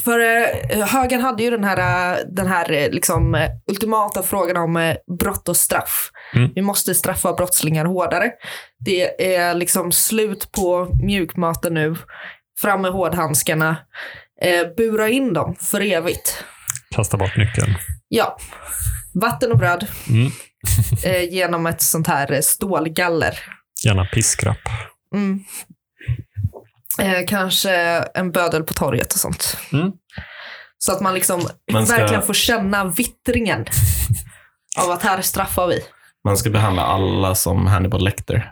för eh, högern hade ju den här, eh, den här eh, liksom, ultimata frågan om brott och straff. Mm. Vi måste straffa brottslingar hårdare. Det är liksom slut på mjukmaten nu. Fram med hårdhandskarna. Bura in dem för evigt. Kasta bort nyckeln. Ja, vatten och bröd Mm. genom ett sånt här stålgaller. Gärna piskrapp. Mm. Eh, kanske en bödel på torget och sånt. Mm. Så att man liksom Man ska- verkligen får känna vittringen av att här straffar vi. Man ska behandla alla som Hannibal Lecter.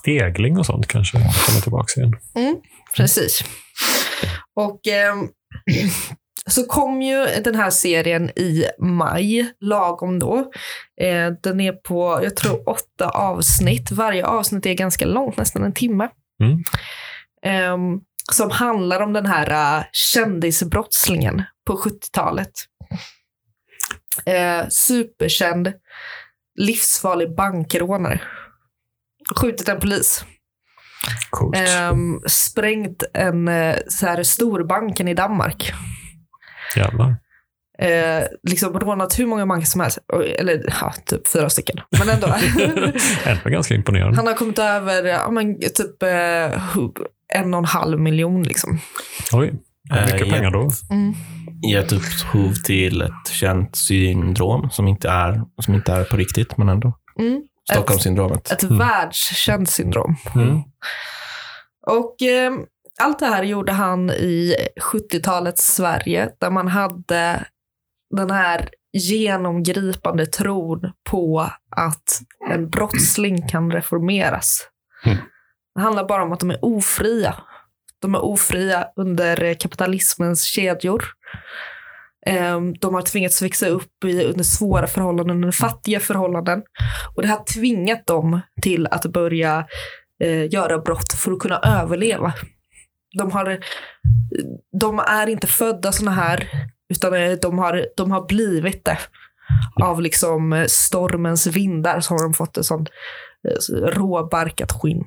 Stegling och sånt kanske kommer tillbaka igen. Precis. Och ehm, [clears throat] så kom ju den här serien i maj, lagom då. Eh, den är på, jag tror, åtta avsnitt. Varje avsnitt är ganska långt, nästan en timme. Mm. Ehm, som handlar om den här uh, kändisbrottslingen på 70-talet. Eh, superkänd, livsfarlig bankrånare. Skjutit en polis. Ehm, sprängt en eh, så här, storbanken i Danmark. Jävlar. Eh, liksom rånat hur många banker som helst. Eller ja, typ fyra stycken. Men ändå. [laughs] Ändå ganska imponerande. Han har kommit över ja, men, typ eh, en och en halv miljon. Liksom. Oj, mycket Eh, pengar då. Mm. Gett upphov till ett känt syndrom som inte är, som inte är på riktigt, men ändå. Mm. Stockholmssyndromet. Ett världskänt syndrom. Mm. Och eh, allt det här gjorde han i 70-talets Sverige där man hade den här genomgripande tron på att en brottsling kan reformeras. Mm. Det handlar bara om att de är ofria. De är ofria under kapitalismens kedjor. Eh, De har tvingats växa upp under svåra förhållanden, under fattiga förhållanden. Och det har tvingat dem till att börja eh, göra brott för att kunna överleva. De, har, de är inte födda såna här, utan eh, de har, de har blivit det. Av liksom eh, stormens vindar så har de fått ett sånt eh, råbarkat skinn.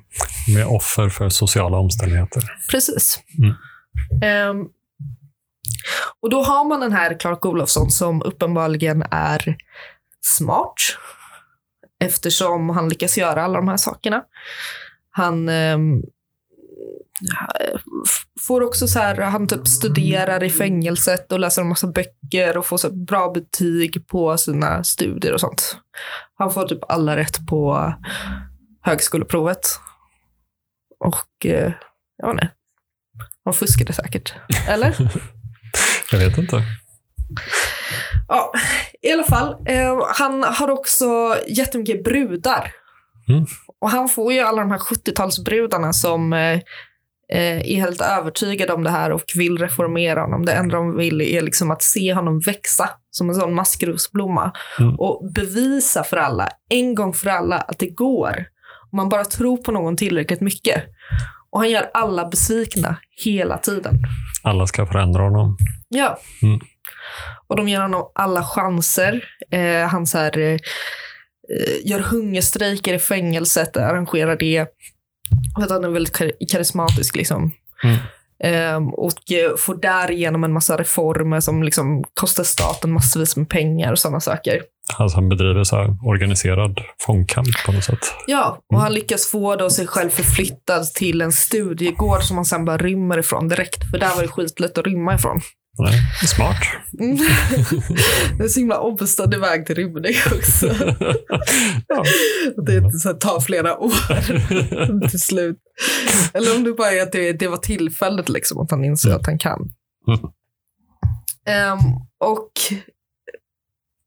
Med offer för sociala omständigheter. Precis. Mm. Ehm, och då har man den här Clark Olofsson som uppenbarligen är smart. Eftersom han lyckas göra alla de här sakerna. Han, f- får också så här, han typ studerar i fängelset och läser en massa böcker och får så bra betyg på sina studier och sånt. Han får typ alla rätt på högskoleprovet. Och eh, vet inte. Han fuskade säkert. Eller? [laughs] Jag vet inte. Ja, i alla fall. Eh, han har också jättemycket brudar. Mm. Och han får ju alla de här 70-talsbrudarna som eh, eh, är helt övertygade om det här och vill reformera honom. Det enda de vill är liksom att se honom växa som en sån maskrosblomma. Mm. Och bevisa för alla, en gång för alla, att det går. Om man bara tror på någon tillräckligt mycket. Och han gör alla besvikna hela tiden. Alla ska förändra honom. Ja. Mm. Och de ger honom alla chanser. Eh, han så här, eh, gör hungerstrejker i fängelset, arrangerar det. För att han är väldigt kar- karismatisk. Liksom. Mm. Eh, och eh, får därigenom en massa reformer som liksom kostar staten massvis med pengar och sådana saker. Alltså han bedriver så här organiserad fångkamp på något sätt. Ja, och han lyckas få då sig själv förflyttad till en studiegård som han sen bara rymmer ifrån direkt. För där var det skitlätt att rymma ifrån. Nej, smart. [laughs] Det är så himla obestämd väg till rymning också. ja. Det så här, tar flera år [laughs] till slut. Eller om det bara är att det, det var tillfället, liksom, att han inser att han kan. Mm. Ehm, och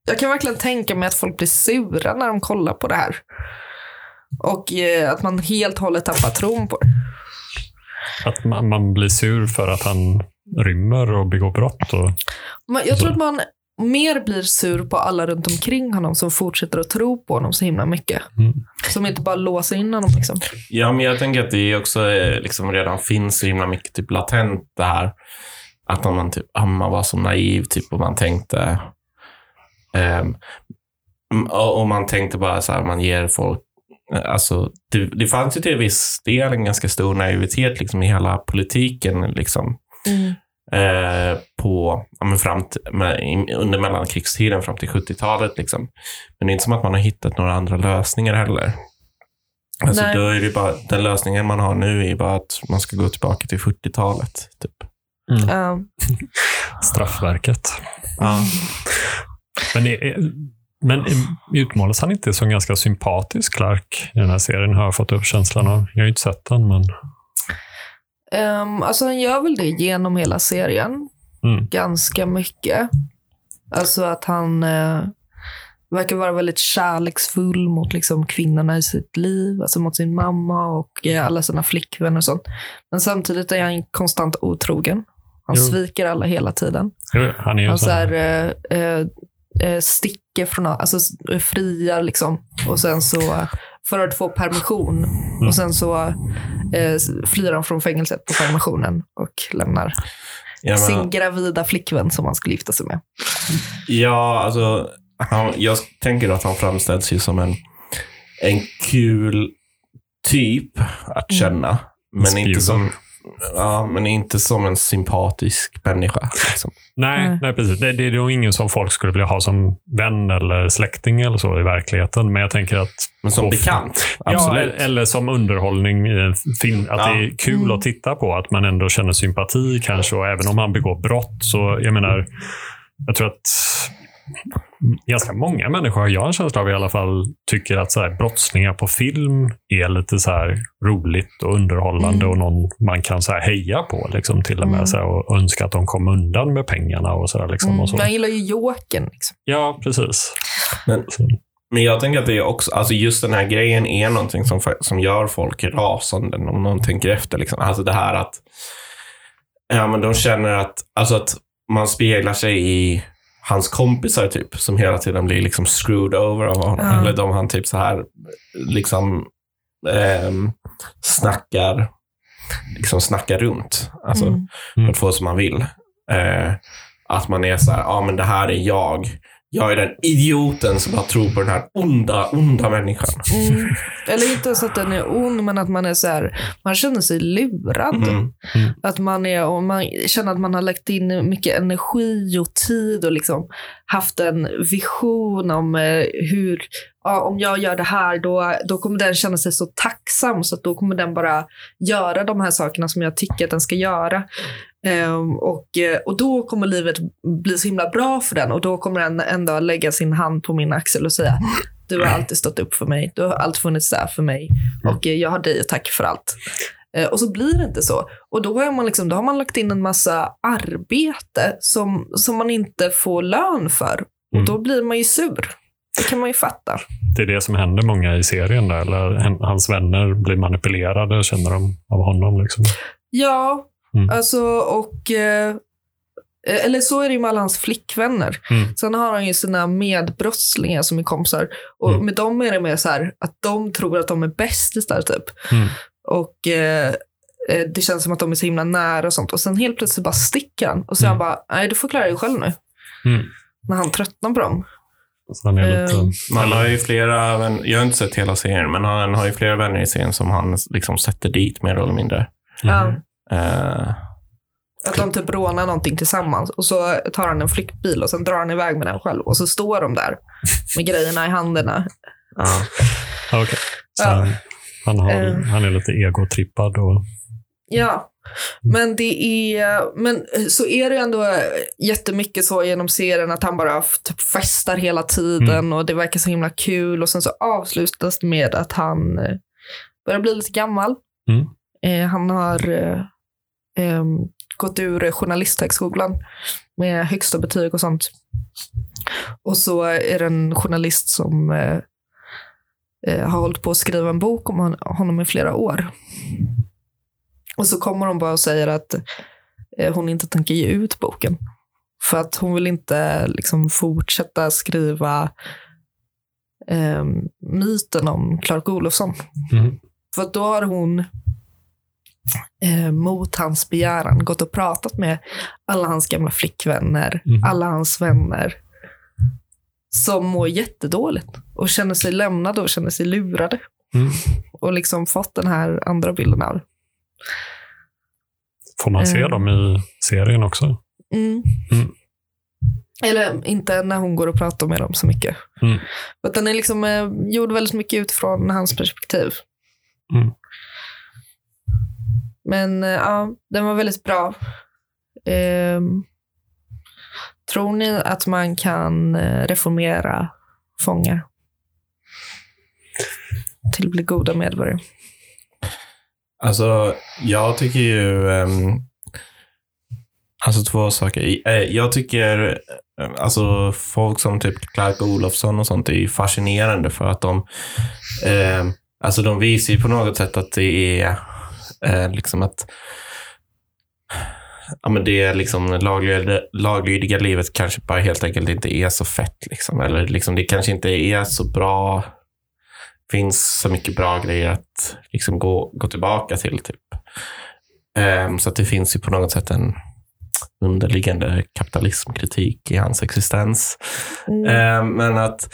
jag kan verkligen tänka mig att folk blir sura när de kollar på det här. Och eh, att man helt och hållet tappar tron på det. Att man, man blir sur för att han rymmer och begår brott. Och, Men jag tror att man mer blir sur på alla runt omkring honom som fortsätter att tro på honom så himla mycket. Mm. Som inte bara låser in honom. Liksom. Ja, men jag tänker att det också eh, liksom redan finns så himla mycket typ latent det här. Att man, typ, ah, man var så naiv typ, och man tänkte... och, och man tänkte bara så här, man ger folk... eh, Alltså, det, det fanns ju till viss del en ganska stor naivitet liksom, i hela politiken. Liksom, eh, på, ja, men fram till, med, under mellankrigstiden fram till 70-talet. Liksom. Men det är inte som att man har hittat några andra lösningar heller. Alltså, Nej. då är det bara, den lösningen man har nu är bara att man ska gå tillbaka till 40-talet. Typ. Ja. [laughs] straffverket. Ja. Men, det är, men utmålas han inte som ganska sympatisk, Clark, i den här serien? Har jag fått upp känslan av. Jag har ju inte sett den, men... Um, alltså han gör väl det genom hela serien. Mm. Ganska mycket. Alltså att han eh, verkar vara väldigt kärleksfull mot liksom, kvinnorna i sitt liv. Alltså mot sin mamma och eh, alla sina flickvänner och sånt. Men samtidigt är han konstant otrogen. Han Jo. sviker alla hela tiden. Jo, Han är Han så här, eh, eh, eh, sticker från, alltså friar liksom. Och sen så, eh, för att få permission. Mm. Och sen så flyr han från fängelset på permissionen och lämnar Ja, men- sin gravida flickvän som han skulle gifta sig med. Ja, alltså, han, jag tänker att han framställs ju som en, en kul typ att känna. Men Spjuver. inte, som, ja, men inte som en sympatisk människa. Liksom. nej, Nej. nej, precis. Det, det är nog ingen som folk skulle vilja ha som vän eller släkting eller så i verkligheten. Men jag tänker att... Men som bekant, Ja, absolut. eller som underhållning i en film. Att Ja. det är kul Mm. att titta på. Att man ändå känner sympati kanske. Och även om han begår brott. Så jag menar, jag tror att ganska många människor, har jag en känsla av i alla fall, tycker att så här, brottslingar på film är lite så här roligt och underhållande Mm. och någon man kan så här heja på liksom, till och med. Mm. Så här, och önska att de kom undan med pengarna och så. Där, liksom, Mm. och så. Jag gillar ju Jokern. Liksom. Ja, precis. Men- Men jag tänker att det är också, alltså just den här grejen är någonting som, som gör folk rasande om någon tänker efter. Liksom. Alltså det här att ja, men de känner att, alltså att man speglar sig i hans kompisar typ, som hela tiden blir liksom screwed over av honom. Ja. Eller de han typ så här liksom ehm, snackar, liksom snackar runt. Alltså Mm. för att få som man vill. Eh, att man är så här, ja men det här är jag. Jag är den idioten som bara tror på den här onda, onda människan. Mm. [laughs] Eller inte ens att den är ond, men att man är så här, man känner sig lurad. Mm. Att man, är, och man känner att man har lagt in mycket energi och tid och liksom haft en vision om eh, hur ja, om jag gör det här då, då kommer den känna sig så tacksam så att då kommer den bara göra de här sakerna som jag tycker att den ska göra. Ehm, och, eh, och då kommer livet bli så himla bra för den och då kommer den en dag lägga sin hand på min axel och säga du har alltid stått upp för mig, du har alltid funnits där för mig och eh, jag har dig att tacka för allt. Eh, Och så blir det inte så. Och då har man, liksom, då har man lagt in en massa arbete som, som man inte får lön för. Och Mm. då blir man ju sur. Det kan man ju fatta. Det är det som händer många i serien. Där, eller hans vänner blir manipulerade, känner de, av honom. Liksom. Ja, Mm. alltså och... Eh, eller så är det ju med alla hans flickvänner. Mm. Sen har han ju sina medbrottslingar som är kompisar. Och Mm. med dem är det mer så här att de tror att de är bästisar typ. Mm. Och eh, eh, det känns som att de är så himla nära och sånt. Och sen helt plötsligt bara sticker han. Och så är han Mm. bara, nej du får klara dig själv nu. Mm. När han tröttnar på dem. Han är lite, Ehm. Man har ju flera, jag har inte sett hela serien, men han har ju flera vänner i serien som han liksom sätter dit mer eller mindre. Ja, Eh, att de typ rånar någonting tillsammans. Och så tar han en flyktbil och sen drar han iväg med den själv. Och så står de där [laughs] med grejerna i händerna. ja. Okej. Så Ja. han, han, har, Eh. han är lite egotrippad. Och, Ja, men det är, men så är det ändå jättemycket så genom serien att han bara typ festar hela tiden och det verkar så himla kul och sen så avslutas det med att han eh, börjar bli lite gammal. Mm. Eh, han har eh, em, gått ur journalisthögskolan med högsta betyg och sånt. Och så är det en journalist som eh, eh, har hållit på att skriva en bok om hon- honom i flera år. Och så kommer hon bara och säger att eh, hon inte tänker ge ut boken. För att hon vill inte liksom, fortsätta skriva eh, myten om Clark Olofsson. Mm. För då har hon eh, mot hans begäran gått och pratat med alla hans gamla flickvänner, Mhm. alla hans vänner som mår jättedåligt och känner sig lämnade och känner sig lurade. Mm. Och liksom fått den här andra bilden av det. Får man se Eh. dem i serien också? Mm. Mm. Eller inte när hon går och pratar med dem så mycket. Mm. Den är liksom eh, gjord väldigt mycket utifrån hans perspektiv. Mm. Men eh, ja, den var väldigt bra. Ehm, tror ni att man kan eh, reformera fångar? Till att bli goda medborgare. Alltså, jag tycker ju... Um, alltså två saker. Eh, jag tycker, eh, alltså folk som typ Clark Olofsson och sånt är ju fascinerande för att de, eh, alltså de visar ju på något sätt att det är eh, liksom att Ja, men det är liksom laglydiga, laglydiga livet kanske bara helt enkelt inte är så fett. Liksom. Eller liksom det kanske inte är så bra finns så mycket bra grejer att liksom gå, gå tillbaka till. Typ. Ehm, så att det finns ju på något sätt en underliggande kapitalismkritik i hans existens. Mm. Ehm, men att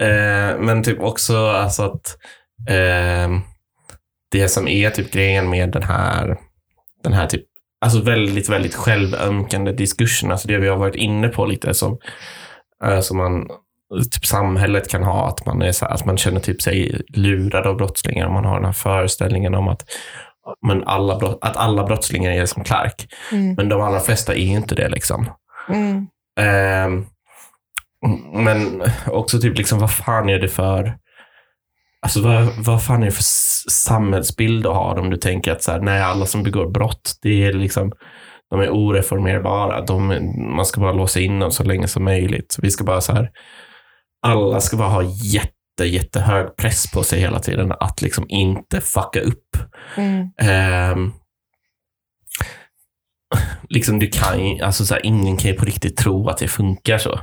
eh, men typ också alltså att ehm, det som är typ grejen med den här, den här typ Alltså väldigt, väldigt självömkande diskursen. Alltså det vi har varit inne på lite som, eh, som man, typ samhället kan ha. Att man, är så här, att man känner typ sig lurad av brottslingar. Man har den här föreställningen om att, men alla, brott, att alla brottslingar är som Clark. Mm. Men de allra flesta är inte det. liksom. Mm. Ehm, men också typ liksom, vad fan är det för Alltså vad, vad fan är det för samhällsbild du har om du tänker att så här, nej, alla som begår brott, det är liksom, de är oreformerbara. De, man ska bara låsa in dem så länge som möjligt. Vi ska bara så här, alla ska bara ha jätte, jättehög press på sig hela tiden att liksom inte fucka upp. Mm. Ehm, liksom du kan alltså så här, ingen kan ju på riktigt tro att det funkar så.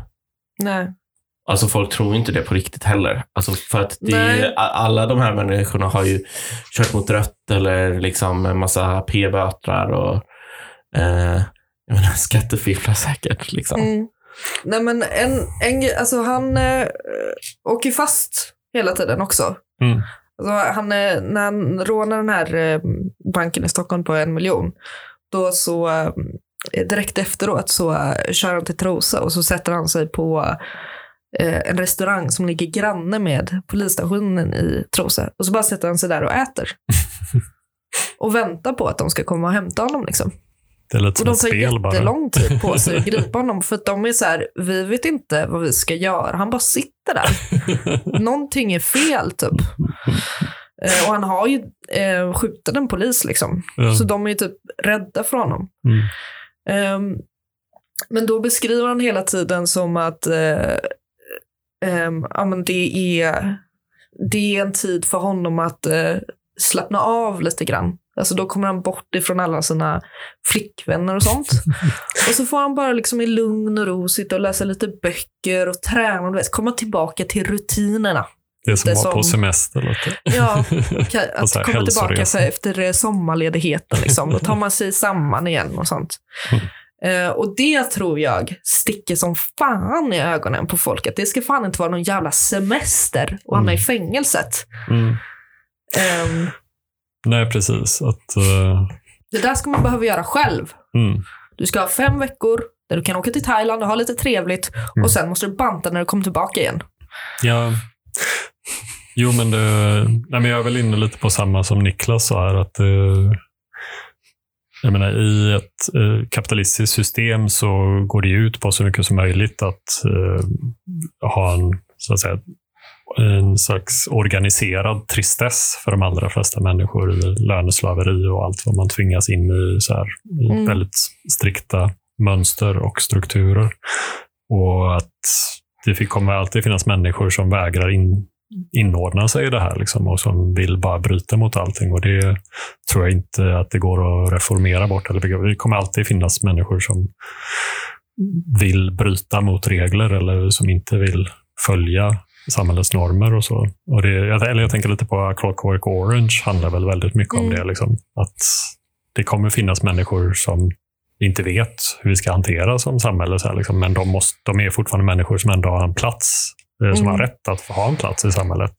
Nej. Alltså folk tror inte det på riktigt heller. Alltså för att det alla de här människorna har ju kört mot rött eller liksom en massa p-bötrar och eh, jag menar, skattefifflar säkert. Liksom. Mm. Nej men en, en alltså han eh, åker fast hela tiden också. Mm. Alltså han, eh, när han rånar den här eh, banken i Stockholm på en miljon, då så eh, direkt efteråt så kör han till Trosa och så sätter han sig på en restaurang som ligger granne med polisstationen i Trosa. Och så bara sätter han sig där och äter. [laughs] och väntar på att de ska komma och hämta honom. Liksom. Det är lite Och som de tar bara. jättelång tid på sig att [laughs] gripa honom. För att de är så här, vi vet inte vad vi ska göra. Han bara sitter där. [laughs] Någonting är fel typ. Eh, och han har ju eh, skjutit en polis liksom. Ja. Så de är ju typ rädda för honom. Mm. Ehm, men då beskriver han hela tiden som att eh, ehm, ja, men det, är, det är en tid för honom att eh, slappna av lite grann. Alltså då kommer han bort ifrån alla sina flickvänner och sånt. [laughs] och så får han bara liksom i lugn och ro sitta och läsa lite böcker och träna. Du vet, komma tillbaka till rutinerna. Det som vara på semester. Lite. Ja, [laughs] Och att komma tillbaka så efter sommarledigheten. Liksom. Då tar man sig samman igen och sånt. Eh, och det tror jag sticker som fan i ögonen på folk. Att det ska fan inte vara någon jävla semester och hamna i fängelset. Mm. Ehm, Nej, precis. Att, eh, det där ska man behöva göra själv. mm. Du ska ha fem veckor där du kan åka till Thailand och ha lite trevligt. Mm. Och sen måste du banta när du kommer tillbaka igen. Ja. Jo, men, det, nej, men jag är väl inne lite på samma som Niklas sa här. Att, eh, jag menar, I ett eh, kapitalistiskt system så går det ut på så mycket som möjligt att eh, ha en, så att säga, en slags organiserad tristess för de allra flesta människor i löneslaveri och allt vad man tvingas in i, så här, i Mm. väldigt strikta mönster och strukturer. Och att det kommer alltid finnas människor som vägrar in, inordna sig i det här liksom, och som vill bara bryta mot allting. Och Det tror jag inte att det går att reformera bort. Eller det kommer alltid finnas människor som vill bryta mot regler eller som inte vill följa samhällets normer och så. Och det, eller jag tänker lite på Clockwork Orange handlar väl väldigt mycket om Mm. det. Liksom. Att det kommer finnas människor som inte vet hur vi ska hantera som samhälle. Så här, liksom. Men de, måste, de är fortfarande människor som ändå har en plats, eh, som Mm. har rätt att få ha en plats i samhället.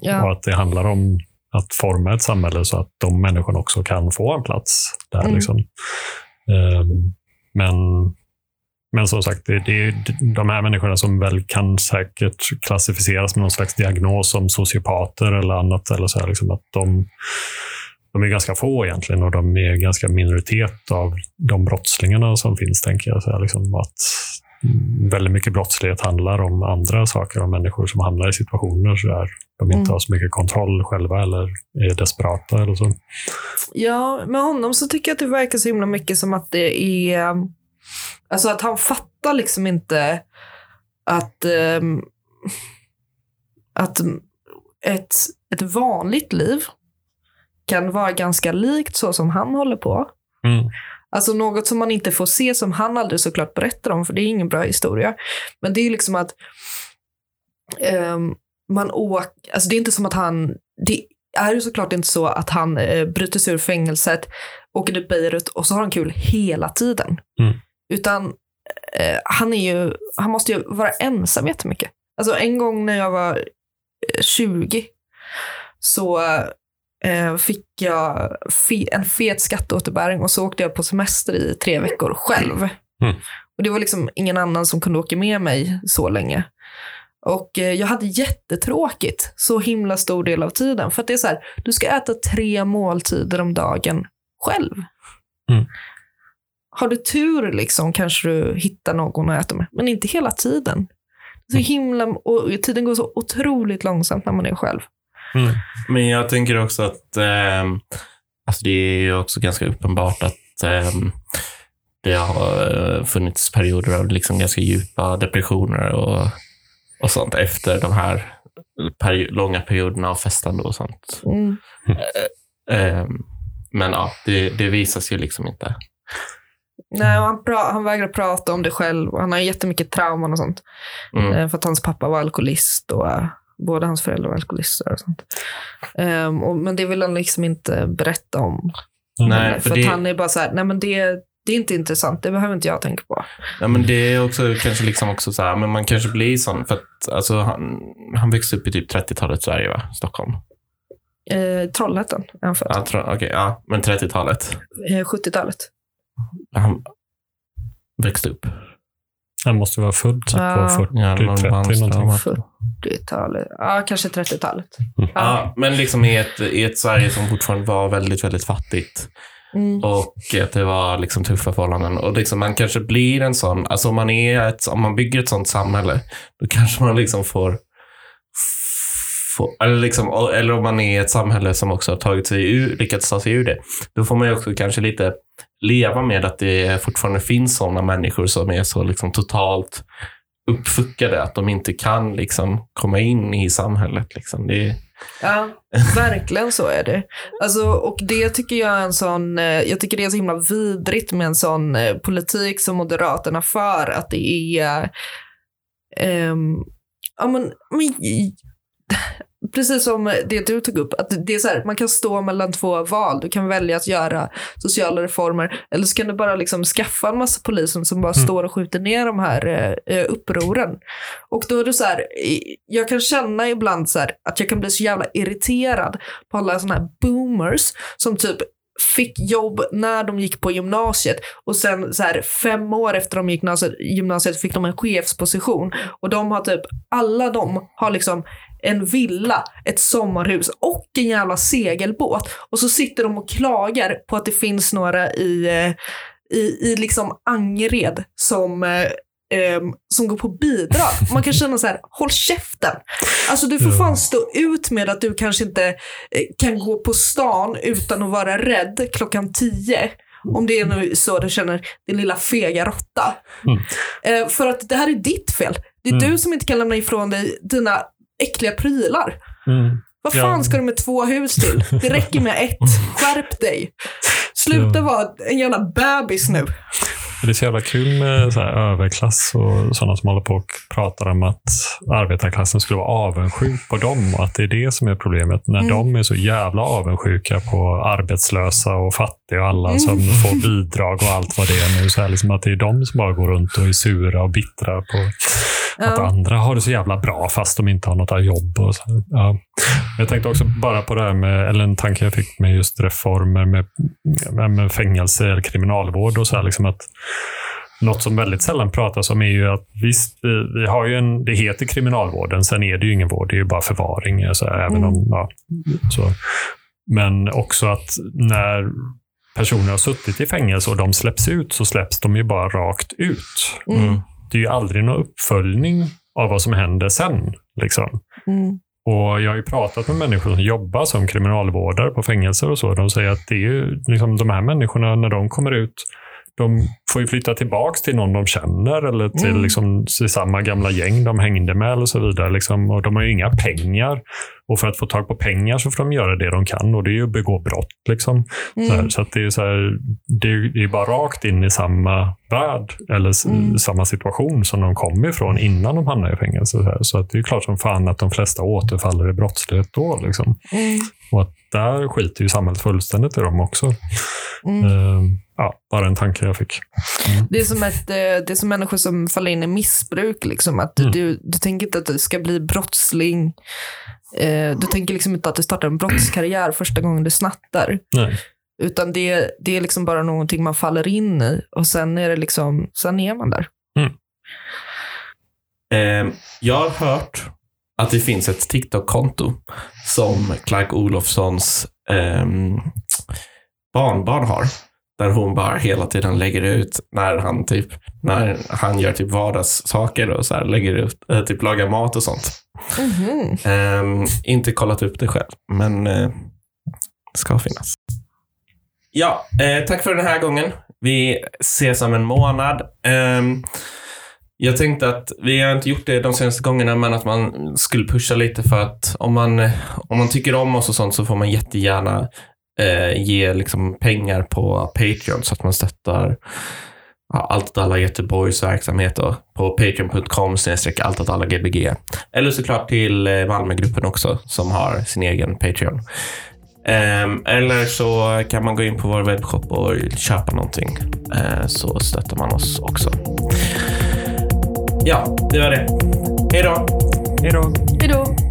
Ja. Och att det handlar om att forma ett samhälle så att de människorna också kan få en plats där. Mm. Liksom. Ehm, men, men som sagt, det, det är de här människorna som väl kan säkert klassificeras med någon slags diagnos som sociopater eller annat. Eller så här, liksom att de, de är ganska få egentligen och de är ganska minoritet av de brottslingarna som finns, tänker jag. Så här, liksom att väldigt mycket brottslighet handlar om andra saker, om människor som hamnar i situationer så där de inte Mm. har så mycket kontroll själva eller är desperata eller så. Ja, med honom så tycker jag att det verkar så himla mycket som att det är... Alltså att han fattar liksom inte att, ehm, att ett, ett vanligt liv kan vara ganska likt så som han håller på. Mm. Alltså något som man inte får se, som han aldrig såklart berättar om, för det är ingen bra historia. Men det är liksom att ehm, man åker, alltså det är inte som att han, det är ju såklart inte så att han eh, bryter sig ur fängelset, åker till Beirut och så har han kul hela tiden. Mm. Utan eh, han är ju, han måste ju vara ensam jättemycket. Alltså en gång när jag var eh, 20 så eh, fick jag fe, en fet skatteåterbäring och så åkte jag på semester i tre veckor själv. Mm. Och det var liksom ingen annan som kunde åka med mig så länge. Och eh, jag hade jättetråkigt så himla stor del av tiden. För att det är så här, du ska äta tre måltider om dagen själv. Mm. Har du tur liksom kanske du hittar någon att äta med, men inte hela tiden. Så himla, och tiden går så otroligt långsamt när man är själv. Mm. Men jag tänker också att ehm, alltså det är ju också ganska uppenbart att ehm, det har eh, funnits perioder av liksom ganska djupa depressioner och, och sånt efter de här peri- långa perioderna av festande och sånt. Mm. Ehm, men ja, det, det visas ju liksom inte. Nej, och han, pra- han vägrar prata om det själv. Han har jättemycket trauman och sånt. Mm. Eh, För att hans pappa var alkoholist och eh, båda hans föräldrar var alkoholister. Och sånt. Ehm, och, men det vill han liksom inte berätta om. Nej, för för att det, han är bara så här, nej men det, det är inte intressant. Det behöver inte jag tänka på. ja, men det är också kanske liksom också så här, men man kanske blir sån för att alltså, han, han växte upp i typ 30-talet Sverige, va? Stockholm. Eh, Trollhättan är han född. Ja, tror- okej, ja, men 30-talet. Eh, 70-talet. Han växte upp. Han måste vara född typ Ja. på 40, Ja, någon 30 Wannström. någonting. 40-talet. Ja, kanske 30-talet. Ja, men liksom i ett, i ett Sverige som fortfarande var väldigt, väldigt fattigt. Mm. Och att det var liksom tuffa förhållanden. Och liksom man kanske blir en sån, alltså om man, är ett, om man bygger ett sånt samhälle, då kanske man liksom får, få, eller, liksom, eller om man är ett samhälle som också har tagit sig ur, lyckats ta sig ur det, då får man ju också kanske lite leva med att det fortfarande finns sådana människor som är så liksom totalt uppfuckade att de inte kan liksom komma in i samhället. Liksom. Det är, Ja, verkligen så är det. Alltså, och det tycker jag är en sån, eh, jag tycker det är så himla vidrigt med en sån eh, politik som Moderaterna för, att det är, um, ja men, men [laughs] precis som det du tog upp, att det är så här, man kan stå mellan två val. Du kan välja att göra sociala reformer eller så kan du bara liksom skaffa en massa poliser som bara står och skjuter ner de här eh, eh, upproren. Och då är det så här, jag kan känna ibland så här att jag kan bli så jävla irriterad på alla sådana här boomers som typ fick jobb när de gick på gymnasiet och sen så här fem år efter de gick gymnasiet, gymnasiet fick de en chefsposition och de har typ, alla de har liksom en villa, ett sommarhus och en jävla segelbåt och så sitter de och klagar på att det finns några i, eh, i, i liksom Angered som ehm, som går på bidrag. Man kan känna så här, håll käften. Alltså du får fan stå ut med att du kanske inte eh, kan gå på stan utan att vara rädd klockan tio. Om det är nu så du känner din lilla fega råtta. Eh, för att det här är ditt fel. Det är Mm. du som inte kan lämna ifrån dig dina äckliga prylar. Mm. Vad Ja. fan ska du med två hus till? Det räcker med ett. [laughs] Skärp dig. Sluta Ja. vara en jävla bebis nu. Det är så jävla kul med så överklass och sådana som håller på och pratar om att arbetarklassen skulle vara avundsjuk på dem och att det är det som är problemet. När de är så jävla avundsjuka på arbetslösa och fattiga och alla som får bidrag och allt vad det är nu. Så här, liksom att det är de som bara går runt och är sura och bittra på att Ja. andra har det så jävla bra fast de inte har något jobb. Och så. här. Ja. Jag tänkte också bara på det här med, eller en tanke jag fick med just reformer med, med, fängelse eller kriminalvård och så här, liksom att något som väldigt sällan pratas om är ju att visst, vi, vi har ju en, det heter kriminalvården, sen är det ju ingen vård, det är ju bara förvaring. Så här, även om, ja, så. Men också att när personer har suttit i fängelse och de släpps ut så släpps de ju bara rakt ut. mm. Det är ju aldrig någon uppföljning av vad som händer sen. Liksom. Mm. Och Jag har ju pratat med människor som jobbar som kriminalvårdare på fängelser och så. De säger att det är ju liksom de här människorna, när de kommer ut, de får ju flytta tillbaks till någon de känner eller till, Mm. liksom, till samma gamla gäng de hängde med eller så vidare. Liksom. Och de har ju inga pengar. Och för att få tag på pengar så får de göra det de kan och det är ju att begå brott. Liksom. Så, här, så att det är, så här, det är, det är bara rakt in i samma värld eller s- samma situation som de kom ifrån innan de hamnade i fängelse. Så, här. så att det är klart som fan att de flesta återfaller i brottslighet då. Liksom. Och att där skiter ju samhället fullständigt i dem också. Eh, ja, bara en tanke jag fick. Det är som, ett, eh, det är som människor som faller in i missbruk. Liksom, att Mm. du, du tänker inte att du ska bli brottsling. Eh, du tänker liksom inte att du startar en brottskarriär första gången du snattar. Nej. Utan det, det är liksom bara någonting man faller in i och sen är, det liksom, sen är man där. Eh, jag har hört att det finns ett TikTok-konto som Clark Olofssons ehm, barnbarn har. Där hon bara hela tiden lägger ut när han typ när han gör typ vardagssaker och så här, lägger ut, eh, typ lagar mat och sånt. Mhm. Ehm, inte kollat upp det själv, men eh, ska finnas. Ja, eh, tack för den här gången. Vi ses om en månad. Ehm, jag tänkte att vi har inte gjort det de senaste gångerna, men att man skulle pusha lite för att om man, om man tycker om oss och sånt så får man jättegärna eh, ge liksom pengar på Patreon så att man stöttar ja, Allt åt alla Göteborgs verksamhet och på patreon.com snedstreck allt åt alla gbg. Eller såklart till eh, Malmögruppen också som har sin egen Patreon. Ehm, eller så kan man gå in på vår webbshop och köpa någonting. Eh, så stöttar man oss också. Ja, det var det. Hej då! Hej då! Hej då!